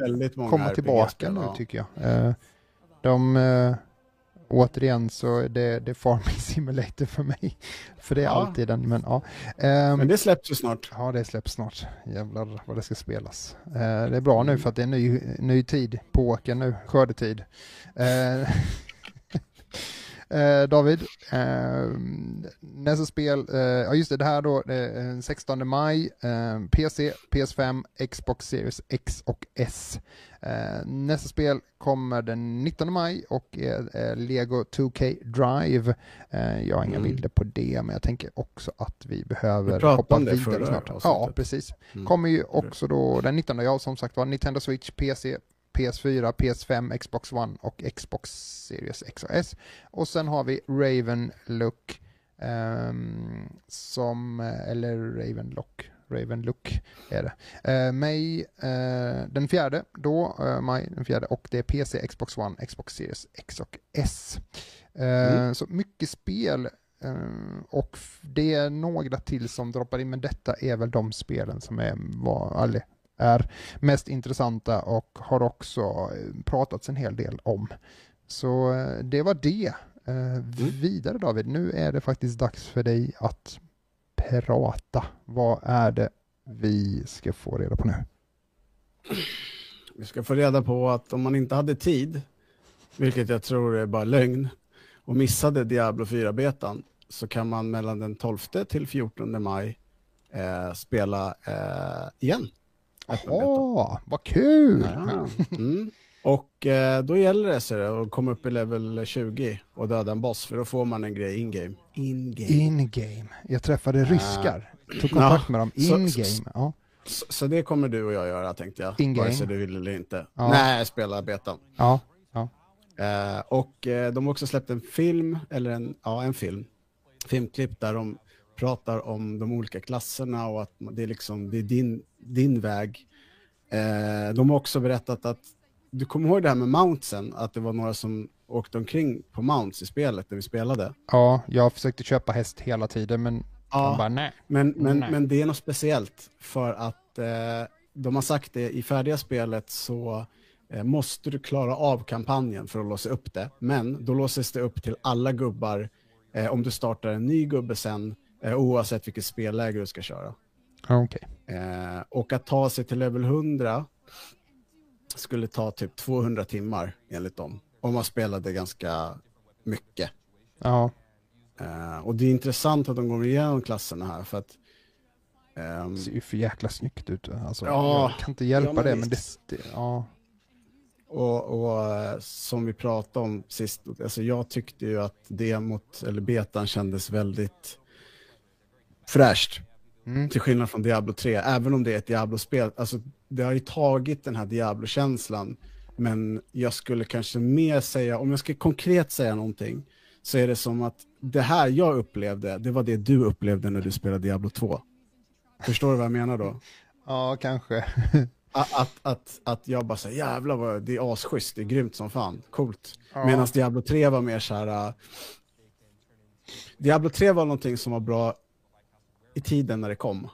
komma tillbaka nu tycker jag. De återigen så är det, det är Farming Simulator för mig. För det är ja. alltid den, men ja. Um, men det släpps ju snart. Ja, det släpps snart. Jävlar vad det ska spelas. Uh, det är bra nu för att det är ny, ny tid på åken nu, skördetid. Uh, Eh, David, eh, nästa spel, eh, ja just det, det här då, eh, 16 maj, eh, PC, PS5, Xbox Series X och S. Eh, nästa spel kommer den 19 maj och är Lego 2K Drive. jag har inga mm. bilder på det, men jag tänker också att vi behöver vi hoppa vidare snart. Ja, precis. Mm. Kommer ju också då den 19, ja som sagt var, Nintendo Switch, PC, PS4, PS5, Xbox One och Xbox Series X och S. Och sen har vi Raven Look um, som, eller Raven Lock, Raven Look är det. Uh, maj uh, den fjärde, då, uh, maj den fjärde och det är PC, Xbox One, Xbox Series X och S. Mm. Så mycket spel och det är några till som droppar in, men detta är väl de spelen som är, var, eller är mest intressanta och har också eh, pratats en hel del om. Så eh, det var det. Eh, mm. Vidare David, nu är det faktiskt dags för dig att prata. Vad är det vi ska få reda på nu? Vi ska få reda på att om man inte hade tid, vilket jag tror är bara lögn, och missade Diablo 4-betan så kan man mellan den 12 till 14 maj eh, spela eh, igen. Jaha, vad kul! Ja. Mm. Och eh, då gäller det sig att komma upp i level 20 och döda en boss, för då får man en grej in-game. In-game. In-game. Jag träffade ryskar, tog kontakt ja. med dem in-game. Ja. Så, så, det kommer du och jag göra tänkte jag, in-game. vare sig du vill eller inte. Ja. Nej, spela betan. Ja. ja. Eh, och eh, de har också släppt en film, eller en, ja, en film, filmklipp där de pratar om de olika klasserna och att det är, liksom, det är din, din väg. Eh, de har också berättat att, du kommer ihåg det här med mountsen, att det var några som åkte omkring på mounts i spelet när vi spelade? Ja, jag försökte köpa häst hela tiden men ja, bara nej. Men, men, nej. men det är något speciellt för att eh, de har sagt det i färdiga spelet så eh, måste du klara av kampanjen för att låsa upp det. Men då låses det upp till alla gubbar eh, om du startar en ny gubbe sen eh, oavsett vilket spelläge du ska köra. Okay. Eh, och att ta sig till level 100 skulle ta typ 200 timmar enligt dem. Om man spelade ganska mycket. Ja. Eh, och det är intressant att de går igenom klasserna här för att Um, det ser ju för jäkla snyggt ut. Alltså, ja, jag kan inte hjälpa ja, det, men det, det ja. Och, och, eh, som vi pratade om sist, alltså jag tyckte ju att demot, eller betan kändes väldigt fräscht. Mm. Till skillnad från Diablo 3, även om det är ett Diablo-spel. Alltså, det har ju tagit den här Diablo-känslan, men jag skulle kanske mer säga, om jag ska konkret säga någonting, så är det som att det här jag upplevde, det var det du upplevde när du spelade Diablo 2. Förstår du vad jag menar då? Ja, kanske. att, att, att, att jag bara säger jävlar vad det är asschysst, det är grymt som fan, coolt. Ja. Medan Diablo 3 var mer så här, uh, Diablo 3 var någonting som var bra i tiden när det kom.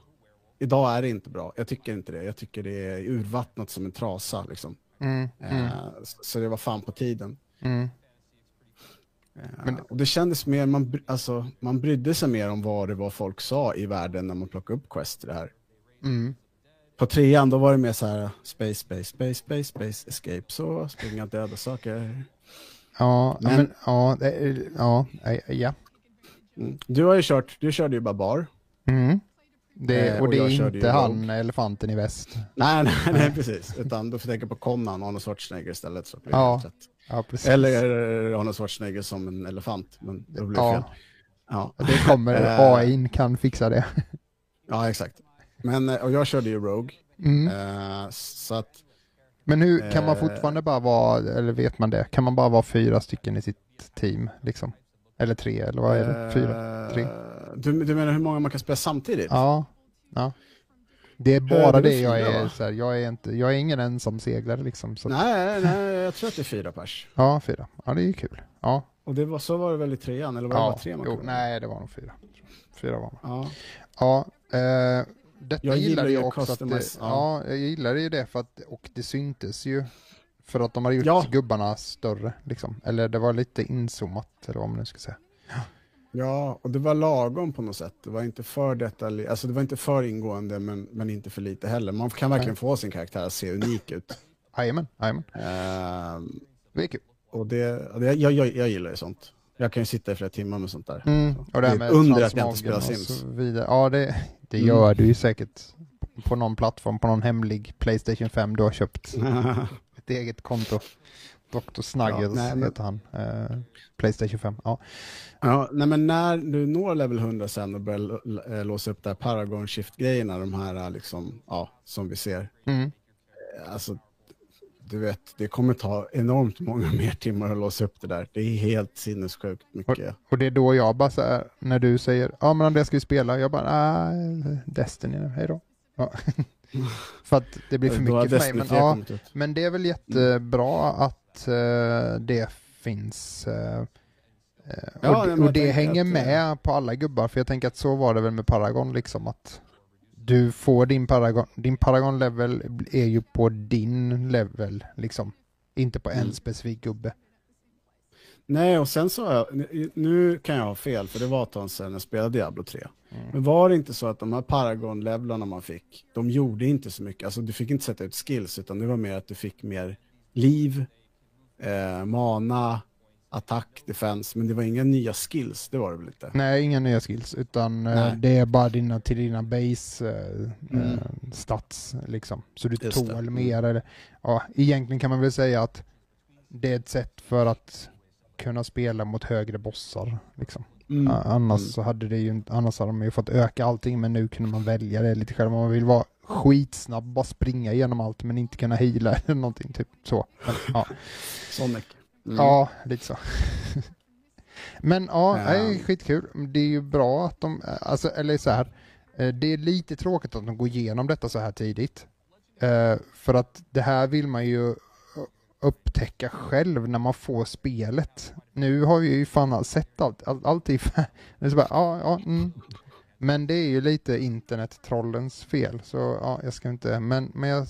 Idag är det inte bra. Jag tycker inte det. Jag tycker det är urvattnat som en trasa. Liksom. Mm, mm. Uh, så det var fan på tiden. Mm. Men, och det kändes mer, man, alltså, man brydde sig mer om vad det var folk sa i världen när man plockade upp Quest det här. Mm. På trean då var det mer så här space, space, space, space, space, escape, så springa döda saker. Ja, men, men ja, ja, ja. Mm. Du har ju kört, du körde ju bara bar. Mm. Det, eh, och, det är inte han, Rogue. elefanten i väst. Nej, nej, nej, precis. Utan du får tänka på Conan, Arnold Schwarzenegger istället. Så blir ja, ja, precis. Eller Arnold Schwarzenegger som en elefant, men det blir ja. fel. Ja. Det kommer, eh, AI kan fixa det. Ja, exakt. Men, eh, och jag körde ju Rogue. Mm. Eh, så att, Men hur kan man eh, fortfarande bara vara, eller vet man det, kan man bara vara fyra stycken i sitt team liksom? Eller tre, eller vad är det? Fyra? eh, tre? Du, du menar hur många man kan spela samtidigt? Ja. ja. Det är bara det är det jag fyra, är, va? så här, jag är inte, jag är ingen ensam seglare liksom. Så Nej, nej, jag tror att det är fyra pers. ja, fyra. Ja, det är ju kul. Ja. Och det var, så var det väl i trean, eller var det ja. bara tre man jo, kunde? nej, det var nog fyra. Fyra var man. Ja. Ja, eh, detta Jag gillar jag ju också. Att det, ja. ja. jag gillar ju det för att, och det syntes ju. För att de har gjort Ja. gubbarna större, liksom. Eller det var lite inzoomat, eller vad man nu ska säga. Ja, och det var lagom på något sätt. Det var inte för detalj, alltså det var inte för ingående men, men inte för lite heller. Man kan verkligen få sin karaktär att se unik ut. Jajamän, jajamän. Ehm, Det är kul. och det, och det jag, jag, jag gillar ju sånt. Jag kan ju sitta i flera timmar med sånt där. Mm. Och det här Det är med under att jag inte spelar Sims. vidare. Ja, det, det Mm. gör du ju säkert på någon plattform, på någon hemlig Playstation 5 du har köpt ett eget konto. Dr. Snuggles Ja, nej, heter han. Eh, Playstation 5. Ja. ja, nej men när du når level 100 sen och börjar l- låsa upp där Paragon Shift-grejerna, de här liksom, ja, som vi ser. Mm. Alltså, du vet, det kommer ta enormt många mer timmar att låsa upp det där. Det är helt sinnessjukt mycket. Och det är då jag bara så här, när du säger ja men Andreas ska vi spela? Jag bara nej, Destiny hej då. Ja. för att det blir för mycket för mig. Men, 3 ja, men det är väl jättebra att eh, det finns. eh, Ja, och, men och det hänger att, med på alla gubbar. För jag tänker att så var det väl med Paragon liksom att du får din Paragon, din Paragon level är ju på din level liksom. Inte på en Mm. specifik gubbe. Nej, och sen så, nu kan jag ha fel, för det var ett tag sedan jag spelade Diablo 3. Mm. Men var det inte så att de här Paragon-levlarna man fick, de gjorde inte så mycket, alltså du fick inte sätta ut skills, utan det var mer att du fick mer liv, eh, mana, attack, defense, men det var inga nya skills, det var det väl inte? Nej, inga nya skills, utan eh, Nej. det är bara dina, till dina base eh, Mm. eh, stats liksom. Så du Just det. tål Mm. mer eller, ja, egentligen kan man väl säga att det är ett sätt för att kunna spela mot högre bossar liksom. Mm. Annars Mm. så hade det ju annars hade de ju fått öka allting men nu kunde man välja det lite själv. Man vill vara skitsnabb, bara springa igenom allt men inte kunna heala eller någonting typ så. Men, ja. Sonic. Mm. Ja, lite så. Men ja, Ja. nej, skitkul. Det är ju bra att de, alltså, eller så här, eh, det är lite tråkigt att de går igenom detta så här tidigt. Eh, För att det här vill man ju upptäcka själv när man får spelet. Nu har vi ju fan sett allt, all, allt är det bara, ja, ja, mm. Men det är ju lite internettrollens fel, så ja, jag ska inte, men, men jag,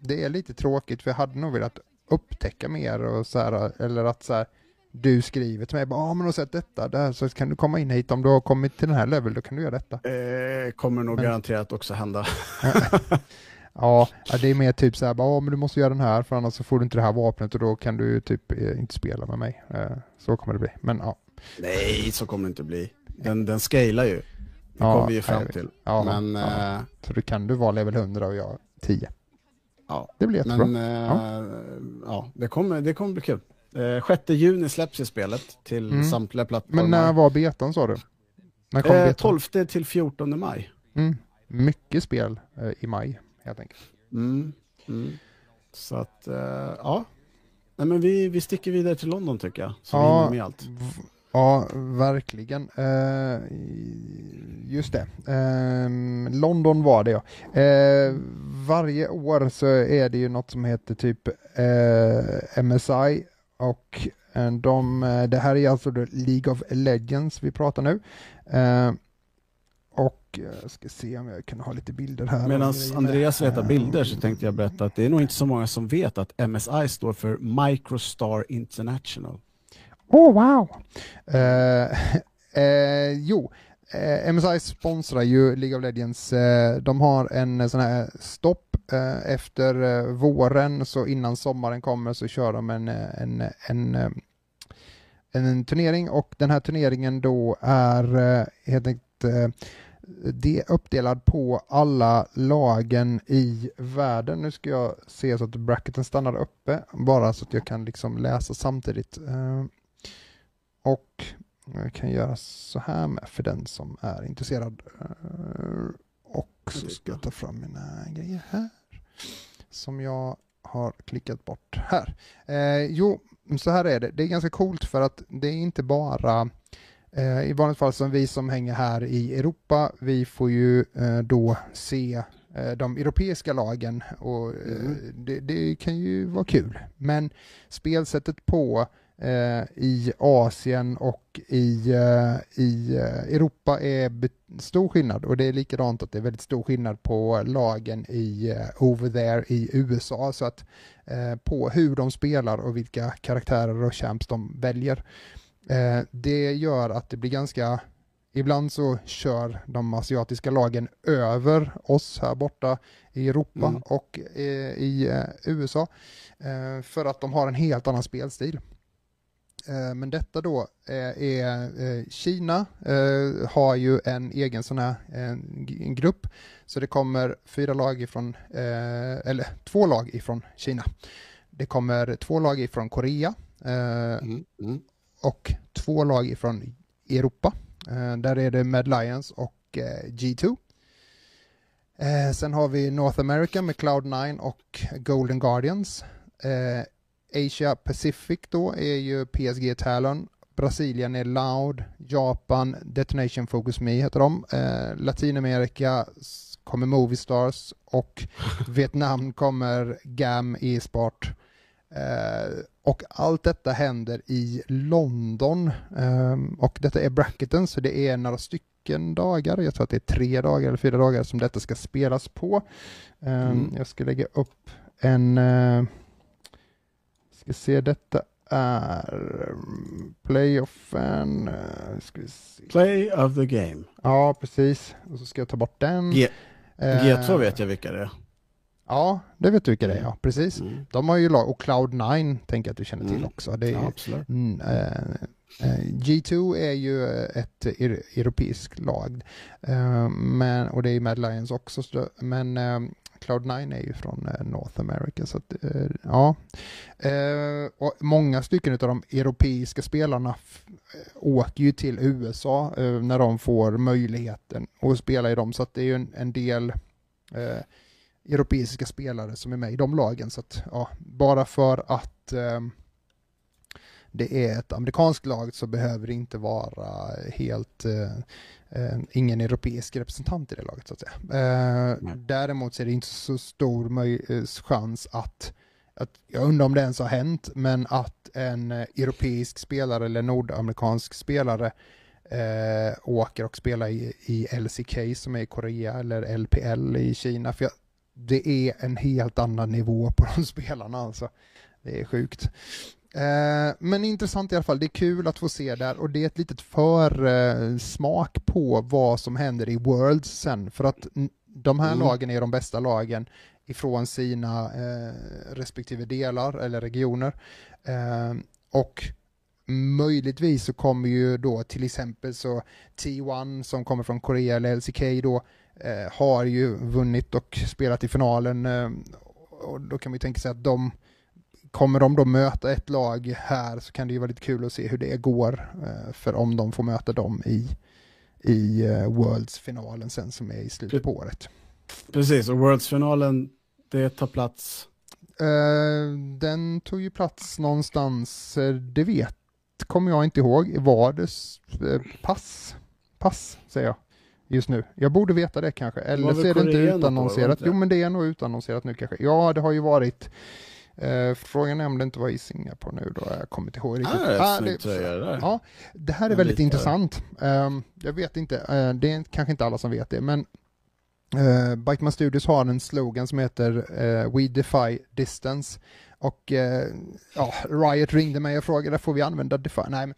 det är lite tråkigt för jag hade nog velat upptäcka mer och så här, eller att så här, du skriver till mig, ja men du har sett detta, där, så kan du komma in hit om du har kommit till den här level, då kan du göra detta. Eh, kommer nog Men- garanterat också hända. Ja, ja, det är mer typ så här, bara, ja men du måste göra den här för annars så får du inte det här vapnet och då kan du typ eh, inte spela med mig. Eh, Så kommer det bli, men ja. Nej, så kommer det inte bli. Den, den scalar ju. Det Ja, kommer vi ju fram till. ja men, ja. eh, Så då kan du vara level 100 och jag 10. Ja, Det blir jättebra. men eh, ja. det, kommer, det kommer bli kul. Eh, 6 juni släpps ju spelet till Mm. samtliga plattformar. Men när var betan sa du? När kom eh, betan? 12 till 14 maj. Mm. Mycket spel eh, i maj helt enkelt. Mm. Mm. Så att, eh, ja. Nej, men vi, vi sticker vidare till London tycker jag. Så vi Ja. hinner med allt. Ja, verkligen. Eh, just det. Eh, London var det ja. Eh, varje år så är det ju något som heter typ eh, MSI och eh, de, det här är alltså League of Legends vi pratar nu. Jag ska se om jag kan ha lite bilder här. Medan. Andreas letar Eh, bilder så tänkte jag berätta att det är nog inte så många som vet att MSI står för Microstar International. Oh wow! Eh, eh, jo, eh, MSI sponsrar ju League of Legends. De har en sån här stopp efter våren, så innan sommaren kommer så kör de en, en, en, en, turnering och den här turneringen då är helt enkelt det är uppdelad på alla lagen i världen. Nu ska jag se så att bracketen stannar uppe, bara så att jag kan liksom läsa samtidigt. Eh, och jag kan göra så här med för den som är intresserad. Eh, Och så ska jag ta fram mina grejer här. Som jag har klickat bort här. Eh, jo, så här är det. Det är ganska coolt för att det är inte bara i vanligt fall som vi som hänger här i Europa, vi får ju eh, då se eh, de europeiska lagen och eh, Mm. det, det kan ju vara kul. Men spelsättet på eh, i Asien och i, eh, i eh, Europa är stor skillnad och det är likadant att det är väldigt stor skillnad på lagen i eh, over there i USA så att eh, på hur de spelar och vilka karaktärer och champs de väljer. Eh, det gör att det blir ganska Ibland så kör de asiatiska lagen över oss här borta i Europa Mm. och eh, i eh, USA för att de har en helt annan spelstil. Men detta då är Kina har ju en egen sån här en, grupp så det kommer fyra lag ifrån, eller två lag ifrån Kina. Det kommer två lag ifrån Korea Mm. Mm. Och två lag ifrån Europa. Eh, där är det Mad Lions och eh, G2. Eh, sen har vi North America med Cloud9 och Golden Guardians. Asia Pacific då är ju PSG Talon. Brasilien är Loud. Japan Detonation Focus Me heter de. Eh, Latinamerika kommer Movie Stars och Vietnam kommer GAM e-sport. Eh, och allt detta händer i London. Ehm, och detta är bracketen, så det är några stycken dagar. Jag tror att det är tre dagar eller fyra dagar som detta ska spelas på. Ehm, Mm. Jag ska lägga upp en... Uh, ska se, detta är playoffen. Se. Play of the game. Ja, precis. Och så ska jag ta bort den. G- Eh, G2 vet jag vilka det är. Ja, det vet du vilka det är, ja. Precis. Mm. De har ju lag, och Cloud9 tänker jag att du känner till Mm. också. Det är, Ja, absolut. Mm, eh, eh, G2 är ju ett er, europeiskt lag, eh, men, och det är Mad Lions också, så, men eh, Cloud9 är ju från North America. Så att, ja. Och många stycken av de europeiska spelarna åker ju till USA när de får möjligheten att spela i dem, så att det är ju en, en del europeiska spelare som är med i de lagen. Så att, ja, bara för att eh, det är ett amerikanskt lag så behöver det inte vara helt eh, eh, ingen europeisk representant i det laget så att säga. Eh, däremot så är det inte så stor eh, chans att, att, jag undrar om det ens har hänt, men att en eh, europeisk spelare eller nordamerikansk spelare eh, åker och spelar i, i LCK som är i Korea eller LPL i Kina. För jag, det är en helt annan nivå på de spelarna alltså. Det är sjukt. Eh, men intressant i alla fall, det är kul att få se där och det är ett litet försmak på vad som händer i Worlds sen för att de här Mm. lagen är de bästa lagen ifrån sina eh, respektive delar eller regioner. Eh, och möjligtvis så kommer ju då till exempel så T1 som kommer från Korea eller LCK då eh, har ju vunnit och spelat i finalen eh, och då kan ju tänka sig att de kommer de då möta ett lag här så kan det ju vara lite kul att se hur det går eh, för om de får möta dem i, i eh, Worlds-finalen sen som är i slutet på året. Precis, och Worlds-finalen, det tar plats. Eh, den tog ju plats någonstans, eh, det vet, kommer jag inte ihåg, var det pass? Pass, säger jag just nu. Jag borde veta det kanske, eller så är det inte det utannonserat. det? Jo, men det är nog utannonserat nu kanske. Ja, det har ju varit eh, Frågan är om det inte var i Singapore nu då, jag kommer inte ihåg riktigt. Ah, rätt Ah, det- det. Ja, det här är Jag väldigt intressant. Ehm, jag vet inte, eh, det är kanske inte alla som vet det, men uh, Bikeman Studios har en slogan som heter eh, We Defy Distance. Och eh, ja, Riot ringde mig och frågade, får vi använda Defy? Nej, men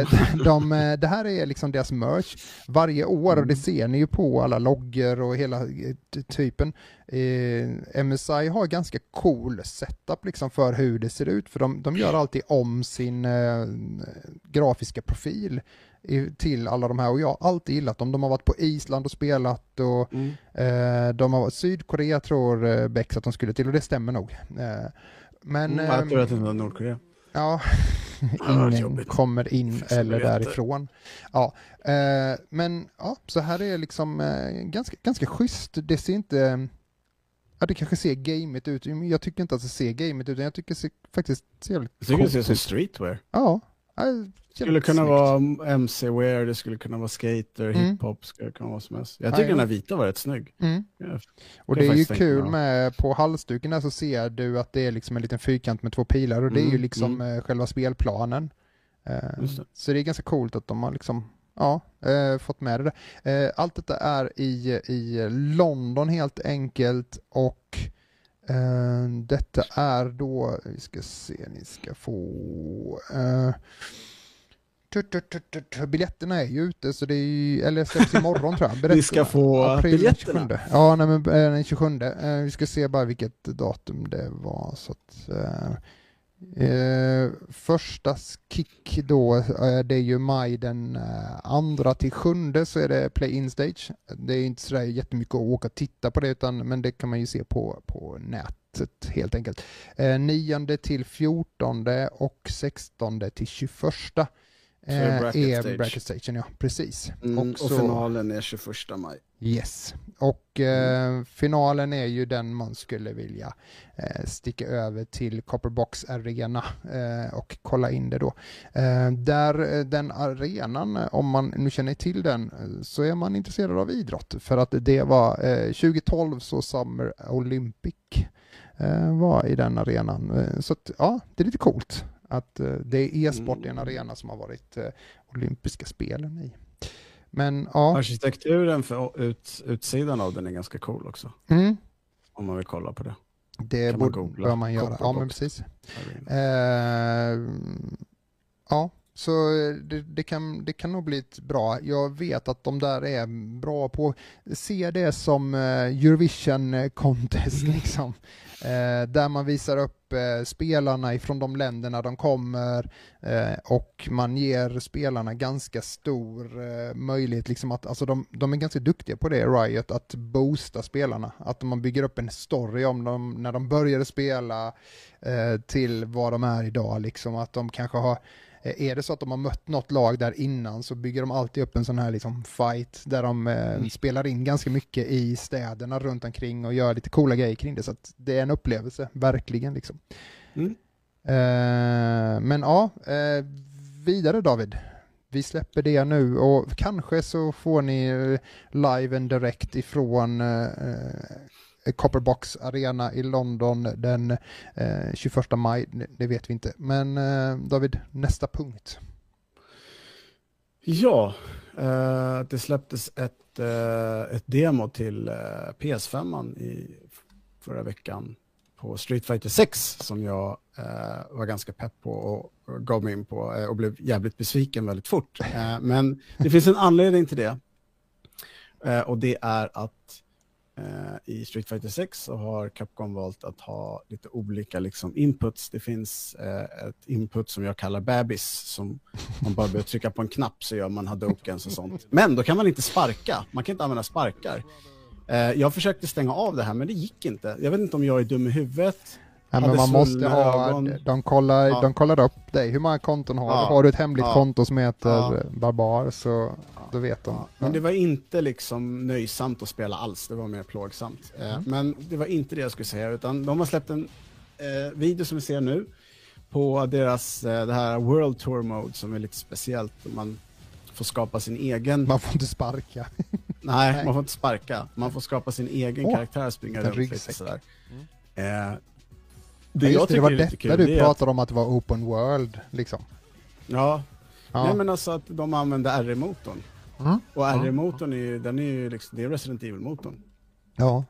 eh, de, eh, det här är liksom deras merch. Varje år, och det ser ni ju på alla loggor och hela eh, typen. Eh, MSI har ganska cool setup liksom för hur det ser ut, för de, de gör alltid om sin eh, grafiska profil i, till alla de här och jag har alltid gillat dem. De har varit på Island och spelat och Mm. de har varit Sydkorea tror Bex att de skulle till och det stämmer nog. Men Mm, jag ehm, tror att det var Nordkorea. Ja, ingen kommer in eller därifrån. Ja, eh, men ja, så här är liksom eh, ganska, ganska schysst. Det ser inte Ja, det kanske ser gamet ut. Jag tycker inte att det ser gamet ut, utan jag tycker det ser, faktiskt ser jävligt Jag tycker det ser ut som streetwear. Ja. Det skulle kunna snyggt. vara MC-wear, det skulle kunna vara skater, mm. hiphop, skulle kunna vara som helst. Jag tycker ja, den här vita var rätt snygg. Mm. och det är ju kul med, på halsduken så ser du att det är liksom en liten fyrkant med två pilar och det är ju mm, liksom mm. själva spelplanen. Uh, så det är ganska coolt att de har liksom ja, eh, fått med det där. Eh, allt detta är i, i London helt enkelt och eh, detta är då, vi ska se, ni ska få eh, Biljetterna är ju ute, så det är ju, eller släpps imorgon tror jag. vi ska få biljetterna? Ja, nej, men, eh, den 27. Eh, vi ska se bara vilket datum det var. Så att, eh, första kick då, eh, det är ju maj den eh, andra till sjunde så är det play-in stage. Det är inte sådär jättemycket att åka och titta på det utan men det kan man ju se på, på nätet helt enkelt. Eh, 9 till 14 och 16 till 21 är bracket, är bracket station. Ja, precis. Mm, och, så, och, finalen är 21 maj. Yes, och mm. finalen är ju den man skulle vilja eh, sticka över till Copperbox Arena eh, och kolla in det då. Eh, där eh, den arenan, om man nu känner till den, så är man intresserad av idrott för att det var 2012 så Summer Olympic var i den arenan. Så att, ja, det är lite coolt att det är e-sport i en mm. arena som har varit olympiska spelen i. Men ja. Arkitekturen för ut, utsidan av den är ganska cool också. Mm. Om man vill kolla på det. Det kan borde, man bör man göra. Ja, men precis. Eh, ja, så det, det, kan, det kan nog bli ett bra. Jag vet att de där är bra på, se det som eh, Eurovision Contest liksom. Eh, där man visar upp eh, spelarna ifrån de länderna de kommer eh, och man ger spelarna ganska stor eh, möjlighet, liksom att, alltså de, de, är ganska duktiga på det, Riot, att boosta spelarna. Att man bygger upp en story om dem när de började spela eh, till vad de är idag, liksom att de kanske har är det så att de har mött något lag där innan så bygger de alltid upp en sån här liksom fight där de eh, mm. spelar in ganska mycket i städerna runt omkring och gör lite coola grejer kring det. Så att det är en upplevelse, verkligen. Liksom. Mm. Eh, men ja, eh, vidare David. Vi släpper det nu och kanske så får ni eh, live and direct ifrån eh, Copperbox Arena i London den eh, 21 maj. Det vet vi inte. Men eh, David, nästa punkt. Ja, eh, det släpptes ett, eh, ett demo till eh, PS5 i förra veckan på Street Fighter 6 som jag eh, var ganska pepp på och, och gav mig in på eh, och blev jävligt besviken väldigt fort. Eh, men det finns en anledning till det. Eh, och det är att Eh, Eh, I Street Fighter 6 så har Capcom valt att ha lite olika liksom, inputs. Det finns eh, ett input som jag kallar bebis, som man bara behöver trycka på en knapp så gör man hadokens och sånt. Men då kan man inte sparka, man kan inte använda sparkar. Eh, jag försökte stänga av det här men det gick inte. Jag vet inte om jag är dum i huvudet. Ja, men man måste ha, de kollar, ja. de kollar upp dig, hur många konton har ja. du? Har du ett hemligt ja. konto som heter Barbar så då vet de. Men det var inte liksom nöjsamt att spela alls, det var mer plågsamt. Eh, mm. men det var inte det jag skulle säga, utan de har släppt en eh, video som vi ser nu på deras, eh, det här World Tour Mode som är lite speciellt. Man får skapa sin egen... Man får inte sparka. Nej, Nej, man får inte sparka. Man får skapa sin egen oh, karaktär, springa runt lite sådär. Mm. Eh, det ja, tycker det var lite kul, du pratade att... om att det var open world, liksom. Ja. ja. Nej men alltså att de använde R-motorn. Mm. Och R-motorn är ju, den är ju liksom, det är Resident Evil-motorn. Ja.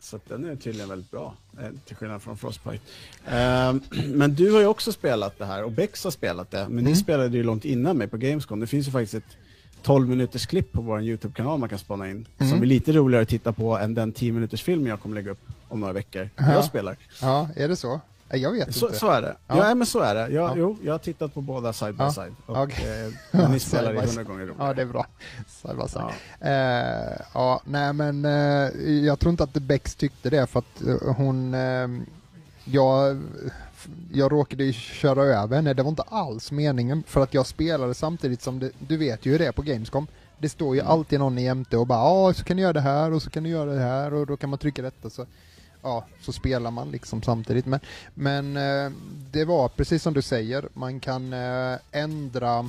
Så den är tydligen väldigt bra, eh, till skillnad från Frostbite. Uh, men du har ju också spelat det här, och Bex har spelat det, men mm. ni spelade ju långt innan mig på Gamescom. Det finns ju faktiskt ett 12 minuters klipp på vår YouTube-kanal man kan spana in, mm. som är lite roligare att titta på än den 10 minuters film jag kommer lägga upp om några veckor. Ja. Jag spelar. Ja, är det så? Jag vet så, inte. Så är det. Ja. ja, men så är det. Jag, ja. Jo, jag har tittat på båda side by side. Och, okay. eh, ni spelar i hundra gånger roligare. Ja, det är bra. Side by side. Ja, eh, ja nej men eh, jag tror inte att Bex tyckte det för att eh, hon, eh, jag jag råkade ju köra över henne, det var inte alls meningen för att jag spelade samtidigt som det, du vet ju hur det är på Gamescom. Det står ju Mm. alltid någon jämte och bara ja, så kan du göra det här och så kan du göra det här och då kan man trycka detta så ja, så spelar man liksom samtidigt. Men, men eh, det var precis som du säger, man kan eh, ändra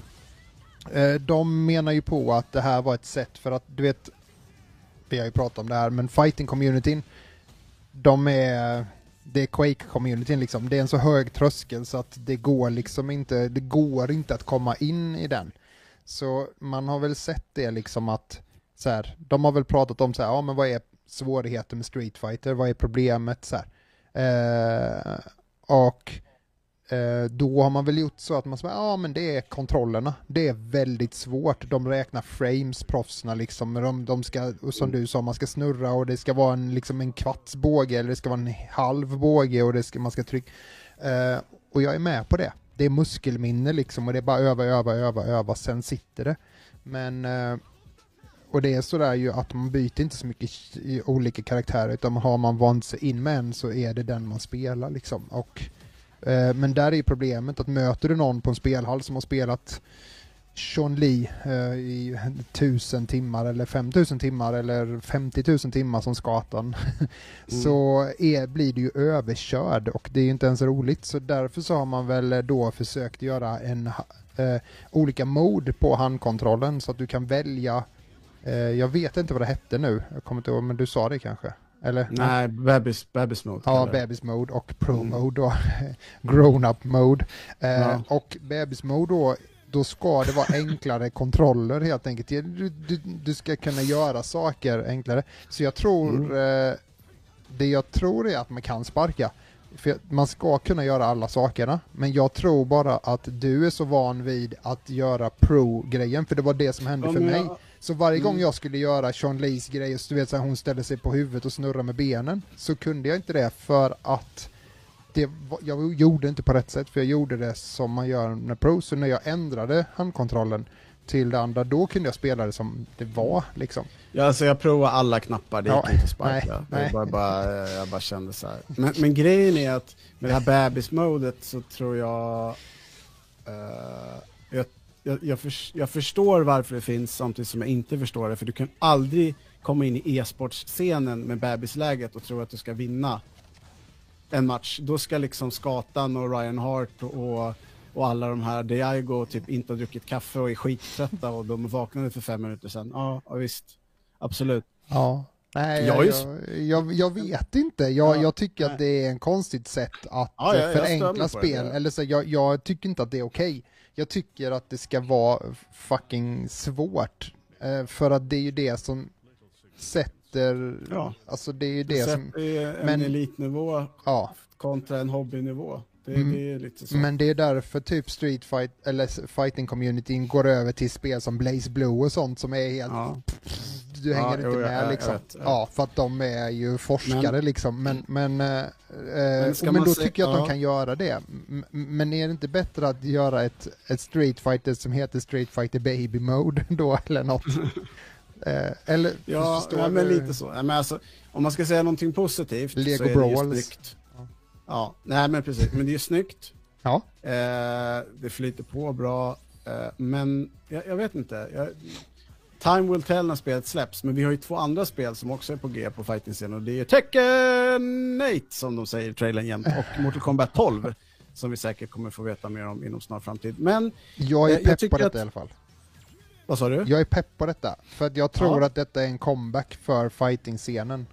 eh, de menar ju på att det här var ett sätt för att, du vet, vi har ju pratat om det här, men fighting-communityn, de är, det är Quake-communityn liksom, det är en så hög tröskel så att det går liksom inte, det går inte att komma in i den. Så man har väl sett det liksom att, så här, de har väl pratat om så här, ja men vad är svårigheter med Street Fighter, vad är problemet så här. Eh, och eh, då har man väl gjort så att man säger, ja men det är kontrollerna, det är väldigt svårt, de räknar frames, proffsna liksom, de, de ska, som du sa, man ska snurra och det ska vara en, liksom en kvarts båge eller det ska vara en halv båge och det ska, man ska trycka, eh, och jag är med på det. Det är muskelminne liksom och det är bara öva, öva, öva, öva, sen sitter det. Men eh, och det är sådär ju att man byter inte så mycket i olika karaktärer utan har man vant sig in med en så är det den man spelar liksom. Och, eh, men där är ju problemet att möter du någon på en spelhall som har spelat Sean Lee eh, i tusen timmar eller 5000 timmar eller 50 000 timmar som skatan så är, blir du ju överkörd och det är ju inte ens roligt så därför så har man väl då försökt göra en eh, olika mode på handkontrollen så att du kan välja jag vet inte vad det hette nu, jag kommer inte ihåg, men du sa det kanske? Eller? Nej, bebis, bebis mode. Ja, det. bebis mode och pro Mm. mode då. Grown up mode. Eh, Ja. Och bebis mode då, då ska det vara enklare kontroller helt enkelt. Du, du, du ska kunna göra saker enklare. Så jag tror, Mm. eh, det jag tror är att man kan sparka. För man ska kunna göra alla sakerna, men jag tror bara att du är så van vid att göra pro-grejen, för det var det som hände Ja, för mig. jag- Så varje gång Mm. jag skulle göra Sean Lees grej, du vet så här, hon ställer sig på huvudet och snurrar med benen, så kunde jag inte det för att det var, jag gjorde inte på rätt sätt, för jag gjorde det som man gör med Pro, så när jag ändrade handkontrollen till det andra, då kunde jag spela det som det var liksom. Ja, alltså jag provade alla knappar, det gick Ja, inte att sparka. nej, nej. var bara, jag bara kände så här. Men, men grejen är att med det här bebis-modet så tror jag, eh, jag, jag, förs- jag förstår varför det finns samtidigt som jag inte förstår det, för du kan aldrig komma in i e-sportscenen med bebisläget och tro att du ska vinna en match. Då ska liksom Skatan och Ryan Hart och, och, och alla de här, Diago typ inte har druckit kaffe och är skittrötta och de vaknade för fem minuter sedan. Ja, ja visst. Absolut. Ja. Nej, Jag jag, jag, jag, vet inte. Jag, Ja, jag tycker nej. att det är en konstigt sätt att Ja, ja, förenkla det, spel. ja. Eller så, jag, jag tycker inte att det är okej. Jag tycker att det ska vara fucking svårt. Eh, för att det är ju det som sätter, Ja. alltså det är ju Det det som, en men- elitnivå ja. kontra en hobbynivå. Det, Mm. det är lite så. Men det är därför typ Street Fight, eller fighting communityn går över till spel som Blaze Blue och sånt som är helt ja. Du hänger Ja, inte jo, med jag liksom. vet, ja. ja, för att de är ju forskare liksom. Men, men, eh, Men eh, ska men man då se- tycker jag att de ja. kan göra det. Men är det inte bättre att göra ett, ett Street Fighter som heter Street Fighter Baby Mode då eller något? eh, eller Ja, ja men lite så. Men alltså, om man ska säga någonting positivt Lego så är det ju snyggt. Ja. Ja, nej men precis. Men det är ju snyggt. Ja, Eh, det flyter på bra. Eh, men jag, jag vet inte. Jag, time will tell när spelet släpps. Men vi har ju två andra spel som också är på G på fighting-scenen. Och det är Tekken 8 som de säger i trailern jämt. Och Mortal Kombat 12. Som vi säkert kommer få veta mer om inom snar framtid. Men, jag Eh, är jag pepp på detta att- i alla fall. vad sa du? Jag är pepp på detta. För att jag tror Ja. att detta är en comeback för fighting-scenen.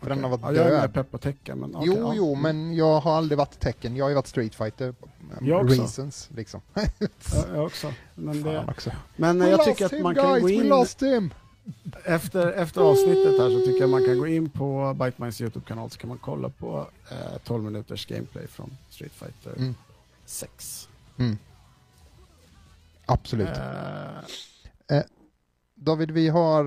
För den har varit ja, jag är död. med pepp på Tekken. Men, okej, jo, ja. jo, men jag har aldrig varit tecken. Jag har ju varit Street Fighter. Jag också. Reasons, liksom. Ja, jag också. Men, det, också. men We jag tycker att man kan guys, gå we in lost him! efter, efter avsnittet här så tycker jag man kan gå in på Bytemines YouTube-kanal så kan man kolla på eh, 12 minuters gameplay från Street Fighter Mm. 6. Mm. Absolut. Eh, David, vi har...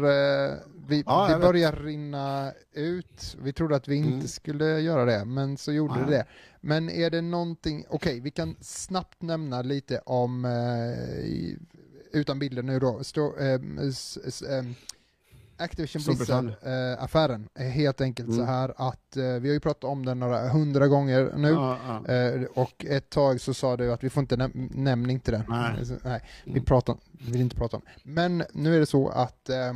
Eh, vi, Ja, det vet. börjar rinna ut. Vi trodde att vi inte Mm. skulle göra det, men så gjorde Nej. det. Men är det någonting... Okej, vi kan snabbt nämna lite om... Eh, utan bilder nu då. Stå, ehm, s, s, ehm, Activision Storbritannien. Blizzard-affären är helt enkelt Mm. så här att eh, vi har ju pratat om den några hundra gånger nu. Ja, ja. Eh, och ett tag så sa du att vi får inte näm nämna inte den. Nej. Så, nej vi Mm. pratar, vi vill inte prata om. Men nu är det så att eh, eh,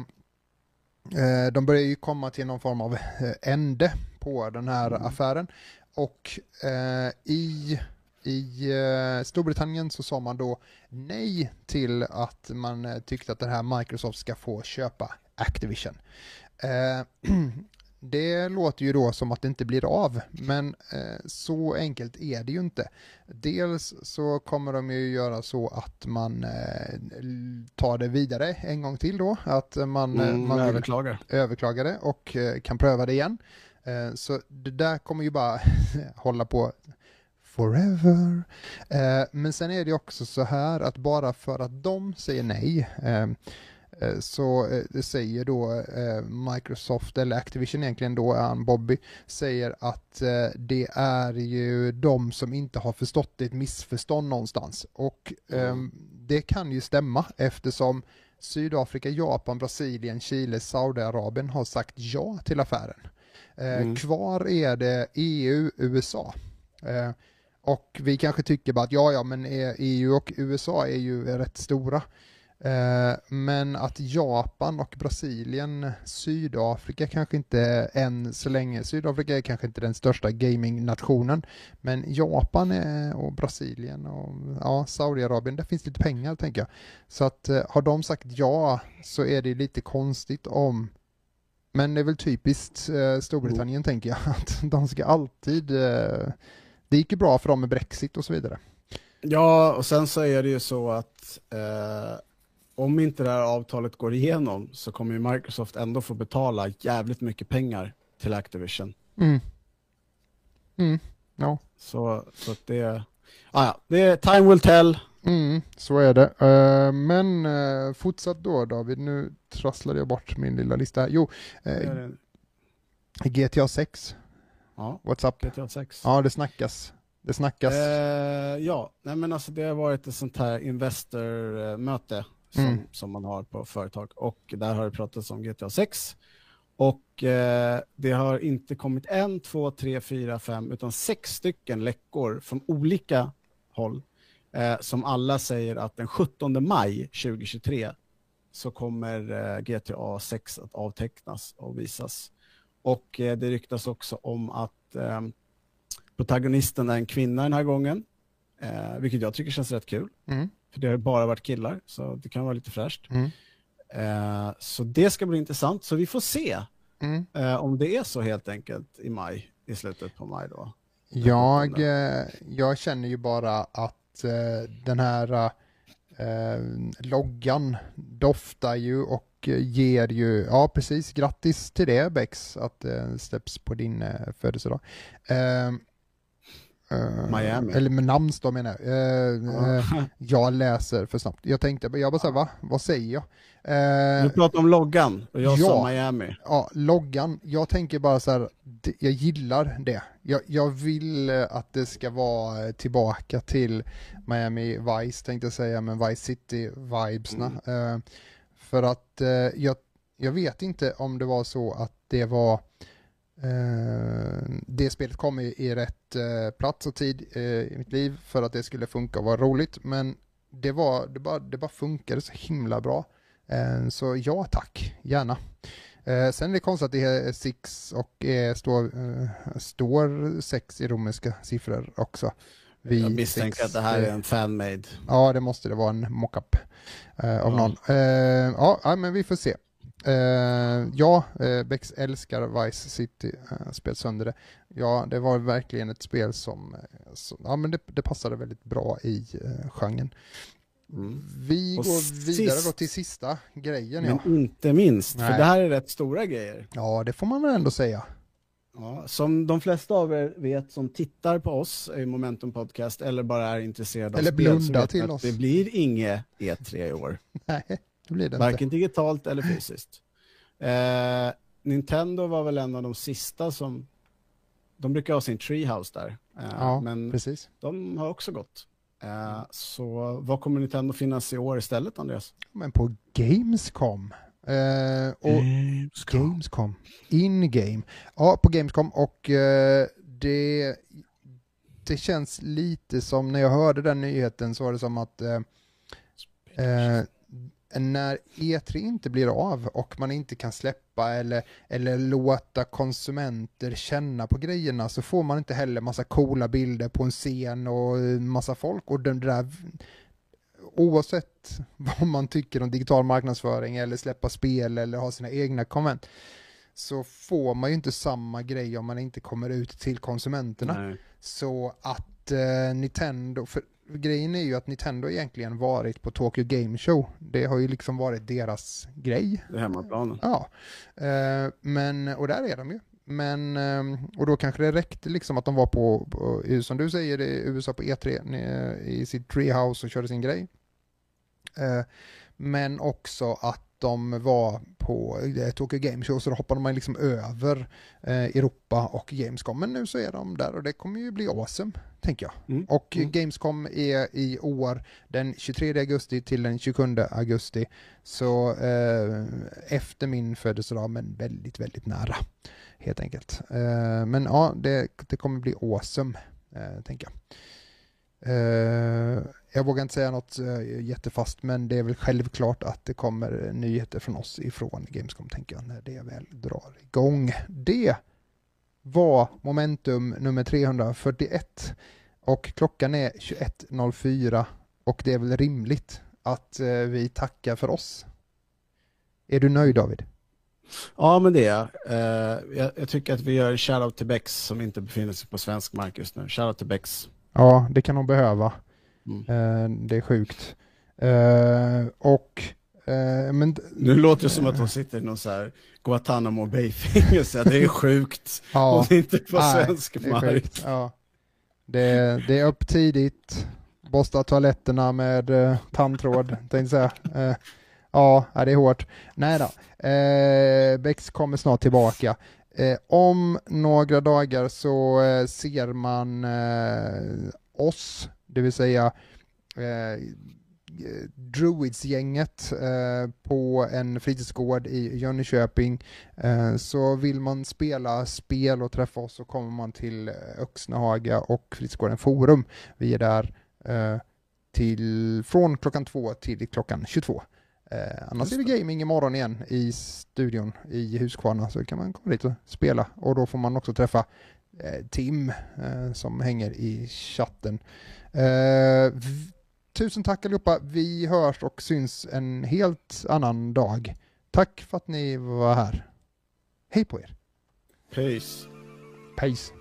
de börjar ju komma till någon form av eh, ände på den här Mm. affären. Och eh, i, i eh, Storbritannien så sa man då nej till att man eh, tyckte att det här Microsoft ska få köpa Activision. Eh, det låter ju då som att det inte blir av, men eh, så enkelt är det ju inte. Dels så kommer de ju göra så att man eh, tar det vidare en gång till då, att man, eh, Mm, man överklagar. överklaga det och kan pröva det igen. Så det där kommer ju bara hålla på forever. Men sen är det också så här att bara för att de säger nej så eh, det säger då eh, Microsoft, eller Activision egentligen då, han Bobby, säger att eh, det är ju de som inte har förstått ett missförstånd någonstans. Och ehm, det kan ju stämma eftersom Sydafrika, Japan, Brasilien, Chile, Saudiarabien har sagt ja till affären. Eh, Mm. Kvar är det EU, USA. Eh, och vi kanske tycker bara att ja, ja, men eh, EU och USA är ju rätt stora. Eh, men att Japan och Brasilien, Sydafrika kanske inte än så länge, Sydafrika är kanske inte den största gamingnationen, men Japan är, och Brasilien och ja, Saudiarabien, där finns lite pengar tänker jag. Så att eh, har de sagt ja så är det lite konstigt om men det är väl typiskt eh, Storbritannien tänker jag, att de ska alltid, eh, det gick ju bra för dem med Brexit och så vidare. Ja, och sen så är det ju så att eh, om inte det här avtalet går igenom så kommer ju Microsoft ändå få betala jävligt mycket pengar till Activision. Mm. Mm. Ja. Så, så att det, ah, ja, det är time will tell. Mm, så är det. Eh, men uh, fortsatt då David, nu trasslade jag bort min lilla lista. Jo, en- GTA 6, Ja, up? GTA 6. Ja, det snackas. Det snackas. Eh, ja, nej men alltså det har varit ett sånt här Investor-möte som, Mm. som man har på företag och där har det pratats om GTA 6 och eh, det har inte kommit en, två, tre, fyra, fem utan sex stycken läckor från olika håll eh, som alla säger att den 17 maj 2023 så kommer eh, GTA 6 att avtecknas och visas. Och eh, det ryktas också om att eh, protagonisten är en kvinna den här gången, eh, vilket jag tycker känns rätt kul. Mm. För det har bara varit killar, så det kan vara lite fräscht. Mm. Eh, så det ska bli intressant, så vi får se Mm. eh, om det är så helt enkelt i maj, i slutet på maj då. Jag, eh, jag känner ju bara att eh, den här eh, loggan doftar ju och eh, ger ju, ja precis, grattis till det Bex, att det släpps på din eh, födelsedag. Eh, Miami. Eller med namnsdag menar jag. Eh, eh, jag läser för snabbt. Jag tänkte, jag bara såhär, va? Vad säger jag? Du pratar om loggan och jag ja. sa Miami. ja, loggan, jag tänker bara så här, jag gillar det. Jag, jag vill att det ska vara tillbaka till Miami Vice tänkte jag säga, men Vice City-vibesna. Eh, för att jag, jag vet inte om det var så att det var det spelet kom i, i rätt eh, plats och tid eh, i mitt liv för att det skulle funka och vara roligt, men det, var, det, bara, det bara funkade så himla bra. Eh, Så ja tack, gärna. Eh, Sen är det konstigt att det är six och eh, står, eh, står sex i romerska siffror också. Vi jag misstänker sex, att det här eh, är en fanmade. Ja, det måste det vara en mockup eh, av Ja. någon. Eh, ja, men vi får se. Eh, ja, eh, Bex älskar Vice City, eh, spel sönder det. Ja, det var verkligen ett spel som, eh, som ja, men det, det passade väldigt bra i eh, genren. Mm. Vi Och går vidare sist- då till sista grejen. Men Ja. inte minst, för Nej. det här är rätt stora grejer. ja, det får man väl ändå säga. Ja, som de flesta av er vet som tittar på oss i Momentum Podcast eller bara är intresserade av Eller spel, ni till att oss. Det blir inget E3 i år. Nej, det blir det inte. Varken digitalt eller fysiskt. Eh, Nintendo var väl en av de sista som... De brukar ha sin treehouse där. Eh, Ja, men precis. de har också gått. Eh, så vad kommer Nintendo finnas i år istället, Andreas? Men på Gamescom Eh, och Gamescom. Gamescom. In-game. Ja, på Gamescom och eh, det, det känns lite som när jag hörde den nyheten så var det som att eh, när E3 inte blir av och man inte kan släppa eller, eller låta konsumenter känna på grejerna så får man inte heller massa coola bilder på en scen och massa folk och den där oavsett vad man tycker om digital marknadsföring eller släppa spel eller ha sina egna konvent så får man ju inte samma grej om man inte kommer ut till konsumenterna. Nej. Så att eh, Nintendo, för grejen är ju att Nintendo egentligen varit på Tokyo Game Show. Det har ju liksom varit deras grej. Det är hemmaplanen. Ja, eh, men, och där är de ju. Men, eh, och då kanske det räckte liksom att de var på, som du säger, i USA på E3 ne- i sitt treehouse och körde sin grej. Eh, men också att de var på eh, Tokyo Game Show så då hoppade man liksom över eh, Europa och Gamescom. Men nu så är de där och det kommer ju bli awesome, tänker jag. Mm. Och Mm. Gamescom är i år den 23 augusti till den 27 augusti. Så eh, efter min födelsedag, men väldigt, väldigt nära. Helt enkelt. Eh, men ja, det, det kommer bli awesome, eh, tänker jag. Eh, jag vågar inte säga något eh, jättefast, men det är väl självklart att det kommer nyheter från oss ifrån Gamescom, tänker jag, när det väl drar igång. Det var momentum nummer 341 och klockan är 21.04 och det är väl rimligt att eh, vi tackar för oss. Är du nöjd David? Ja, men det är jag. Eh, jag. Jag tycker att vi gör shoutout till Bex som inte befinner sig på svensk mark just nu. Shoutout till Bex. Ja, det kan de behöva. Mm. Eh, det är sjukt. Eh, och eh, men Nu låter det som att de sitter i någon så här Guantanamo Bay-fängelse. Det är sjukt. ja, det är inte på nej, svensk det är mark. sjukt. Ja. Det, det är upp tidigt, borsta toaletterna med eh, tandtråd, tänkte jag säga. Eh, ja, ja, det är hårt. Nej då, eh, Bex kommer snart tillbaka. Eh, om några dagar så eh, ser man eh, oss, det vill säga eh, Druids-gänget eh, på en fritidsgård i Jönköping. Eh, så vill man spela spel och träffa oss så kommer man till Öxnehaga och fritidsgården Forum. Vi är där eh, till, från klockan två till klockan 22. Eh, annars är Just det gaming imorgon igen i studion i Huskvarna så kan man komma dit och spela och då får man också träffa eh, Tim eh, som hänger i chatten. Eh, tusen tack allihopa. Vi hörs och syns en helt annan dag. Tack för att ni var här. Hej på er. Peace. Peace.